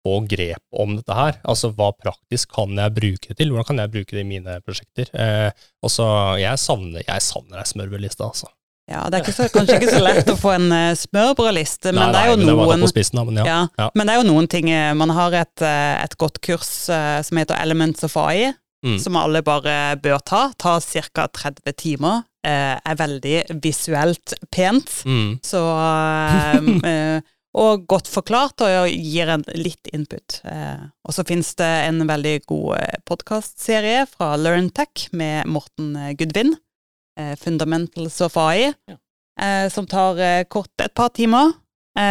få grep om dette her. Altså hva praktisk kan jeg bruke det til? Hvordan kan jeg bruke det i mine prosjekter? Eh, og så, Jeg savner jeg savner ei smørbrødliste, altså. Ja, Det er ikke så, kanskje ikke så lett å få en uh, smørbrødliste, men, nei, det er jo noen spissen, men, ja. Ja, men, det er jo noen ting eh, Man har et, eh, et godt kurs uh, som heter Elements of AI, mm. som alle bare bør ta. Tar ca. 30 timer. Uh, er veldig visuelt pent. Mm. Så og godt forklart, og gir en litt input. Og så finnes det en veldig god podkastserie fra LearnTech med Morten Gudvin, 'Fundamentals of AI', ja. eh, som tar eh, kort et par timer.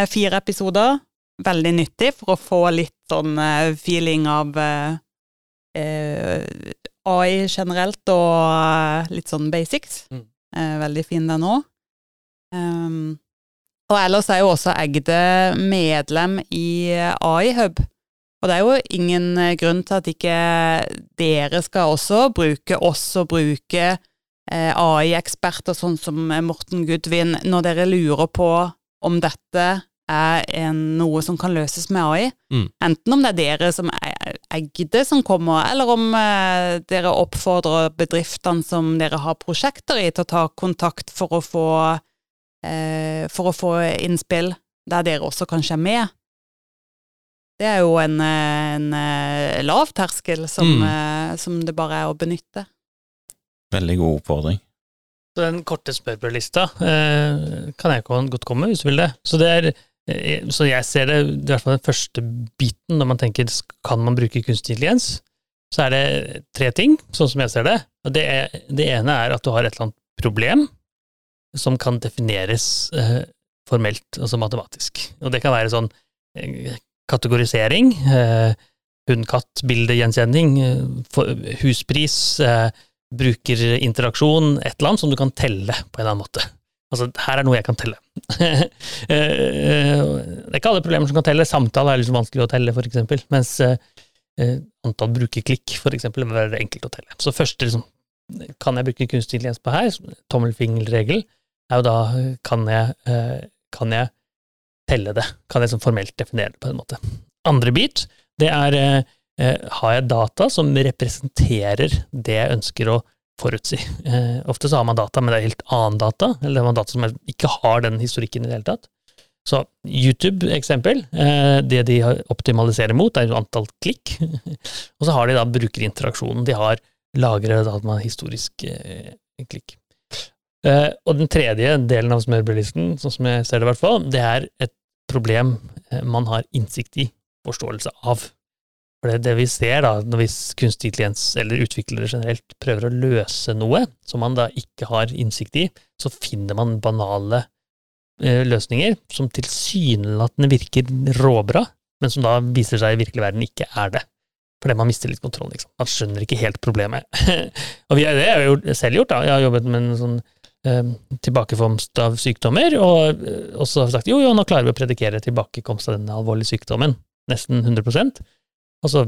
fire episoder. Veldig nyttig for å få litt sånn feeling av AI generelt, og litt sånn basics. Mm. veldig fin, den òg. Um, og ellers er jo også Egde medlem i AI-hub. Og det er jo ingen eh, grunn til at ikke dere skal også bruke oss og bruke eh, AI-eksperter sånn som Morten Gudvin når dere lurer på om dette er en, noe som kan løses med AI. Mm. Enten om det er dere som er Egde som kommer, eller om eh, dere oppfordrer bedriftene som dere har prosjekter i, til å ta kontakt for å få eh, for å få innspill der dere også kanskje er med. Det er jo en, en eh, lav terskel som, mm. eh, som, det bare er å benytte. Veldig god oppfordring. Så den korte spørrelista eh, kan jeg godt komme hvis du vil det. Så, det er, eh, så jeg ser det, i hvert fall den første biten, når man tenker kan man bruke kunstig intelligens, så er det tre ting, sånn som jeg ser det. Og det, er, det ene er at du har et eller annet problem som kan defineres eh, formelt, altså matematisk. Og det kan være sånn eh, kategorisering, eh, hund-katt-bildegjenkjenning, eh, huspris, eh, brukerinteraksjon, et eller annet som du kan telle på en eller annen måte. Altså, her er noe jeg kan telle. Eh, eh, det er ikke alle problemer som kan telle. Samtale er liksom vanskelig å telle, for eksempel, mens antall brukerklikk, for eksempel, vil være enkelt å telle. Så første liksom, kan jeg bruke kunstig intelligens på her, tommelfingerregel, er jo da kan jeg, eh, kan jeg telle det? Kan jeg liksom formelt definere det på en måte? Andre bit, det er eh, eh, har jeg data som representerer det jeg ønsker å forutsi. ofte så har man data, men det er helt annen data, eller det er data som ikke har den historikken i det hele tatt. Så YouTube-eksempel, det de optimaliserer mot, er jo antall klikk, og så har de da brukerinteraksjonen. De har lagret historisk klikk. Og den tredje delen av smørbrødlisten, sånn som jeg ser det i hvert fall, det er et problem man har innsikt i, forståelse av. For det, det vi ser da, når vi kunstig intelligens, eller utviklere generelt, prøver å løse noe som man da ikke har innsikt i, så finner man banale eh, løsninger som tilsynelatende virker råbra, men som da viser seg i virkelig verden ikke er det. Fordi man mister litt kontroll, liksom. Man skjønner ikke helt problemet. og vi, det har jeg jo selv gjort, da. Jeg har jobbet med en sånn eh, tilbakekomst av sykdommer, og eh, også sagt jo, jo, nå klarer vi å predikere tilbakekomst av denne alvorlige sykdommen, nesten 100 Og så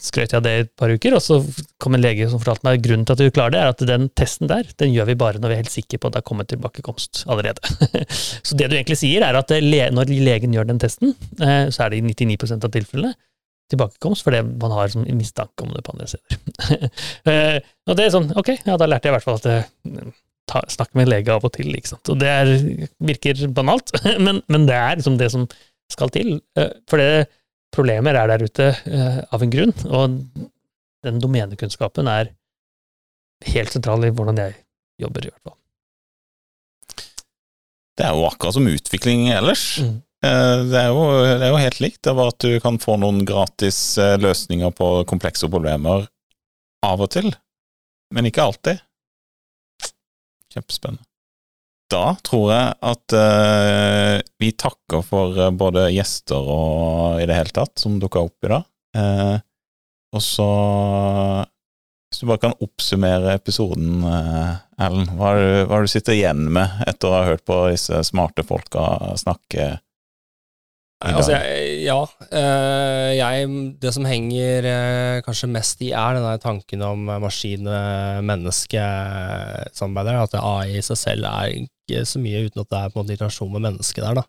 skrøt jeg det i et par uker, og så kom en lege som fortalte meg grunnen til at du klarer det, er at den testen der, den gjør vi bare når vi er helt sikre på at det har kommet tilbakekomst allerede. så det du egentlig sier, er at eh, når legen gjør den testen, eh, så er det i 99% av tilfellene tilbakekomst fordi man har sånn mistanke om det på andre steder. og det er sånn, ok, ja, da lærte jeg i hvert fall at det, ta, snakke med en lege av og til, ikke sant. Og det er, virker banalt, men, men, det er liksom det som skal til. Eh, for det, problemer er der ute uh, av en grunn, og den domenekunnskapen er helt sentral i hvordan jeg jobber, i hvert fall. Det er jo akkurat som utvikling ellers. Mm. Eh, det er, jo, det er, jo, helt likt. Det er bare at du kan få noen gratis eh, løsninger på komplekse problemer av og til, men ikke alltid. Kjempespennende. Da tror jeg at uh, vi takker for både gjester og i det hele tatt som dukka opp i dag. Uh, og så hvis du bare kan oppsummere episoden, uh, Ellen. Hva er, det, hva er det du sitter igjen med etter å ha hørt på disse smarte folka snakke? Altså, jeg, ja. Eh, jeg, det som henger eh, kanskje mest i, er den tanken om maskin-menneske-samarbeidet. At AI i seg selv er ikke så mye uten at det er på en måte interaksjon med mennesket der. da.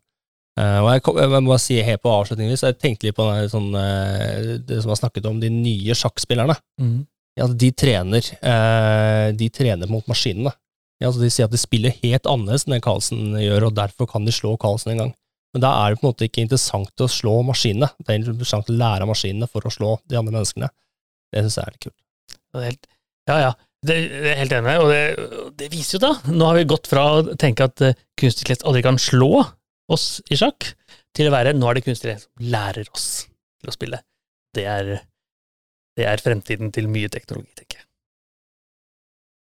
og jeg, jeg, må bare si helt på avslutningsvis, jeg tenkte litt på det, sånn, det som har snakket om de nye sjakkspillerne. Mm ja, de trener, uh, de trener mot maskinene. Ja, altså de sier at de spiller helt annerledes enn det Carlsen gjør, og derfor kan de slå Carlsen en gang. Men da er det på en måte ikke interessant å slå maskinene. Det er interessant å lære av maskinene for å slå de andre menneskene. Det syns jeg er litt kult. Ja, ja. Det, det er helt enig, og det, det, viser jo da Nå har vi gått fra å tenke at uh, kunstig intelligens aldri kan slå oss i sjakk, til å være nå er det kunstig intelligens som lærer oss til å spille. Det er det er fremtiden til mye teknologi, tenker jeg.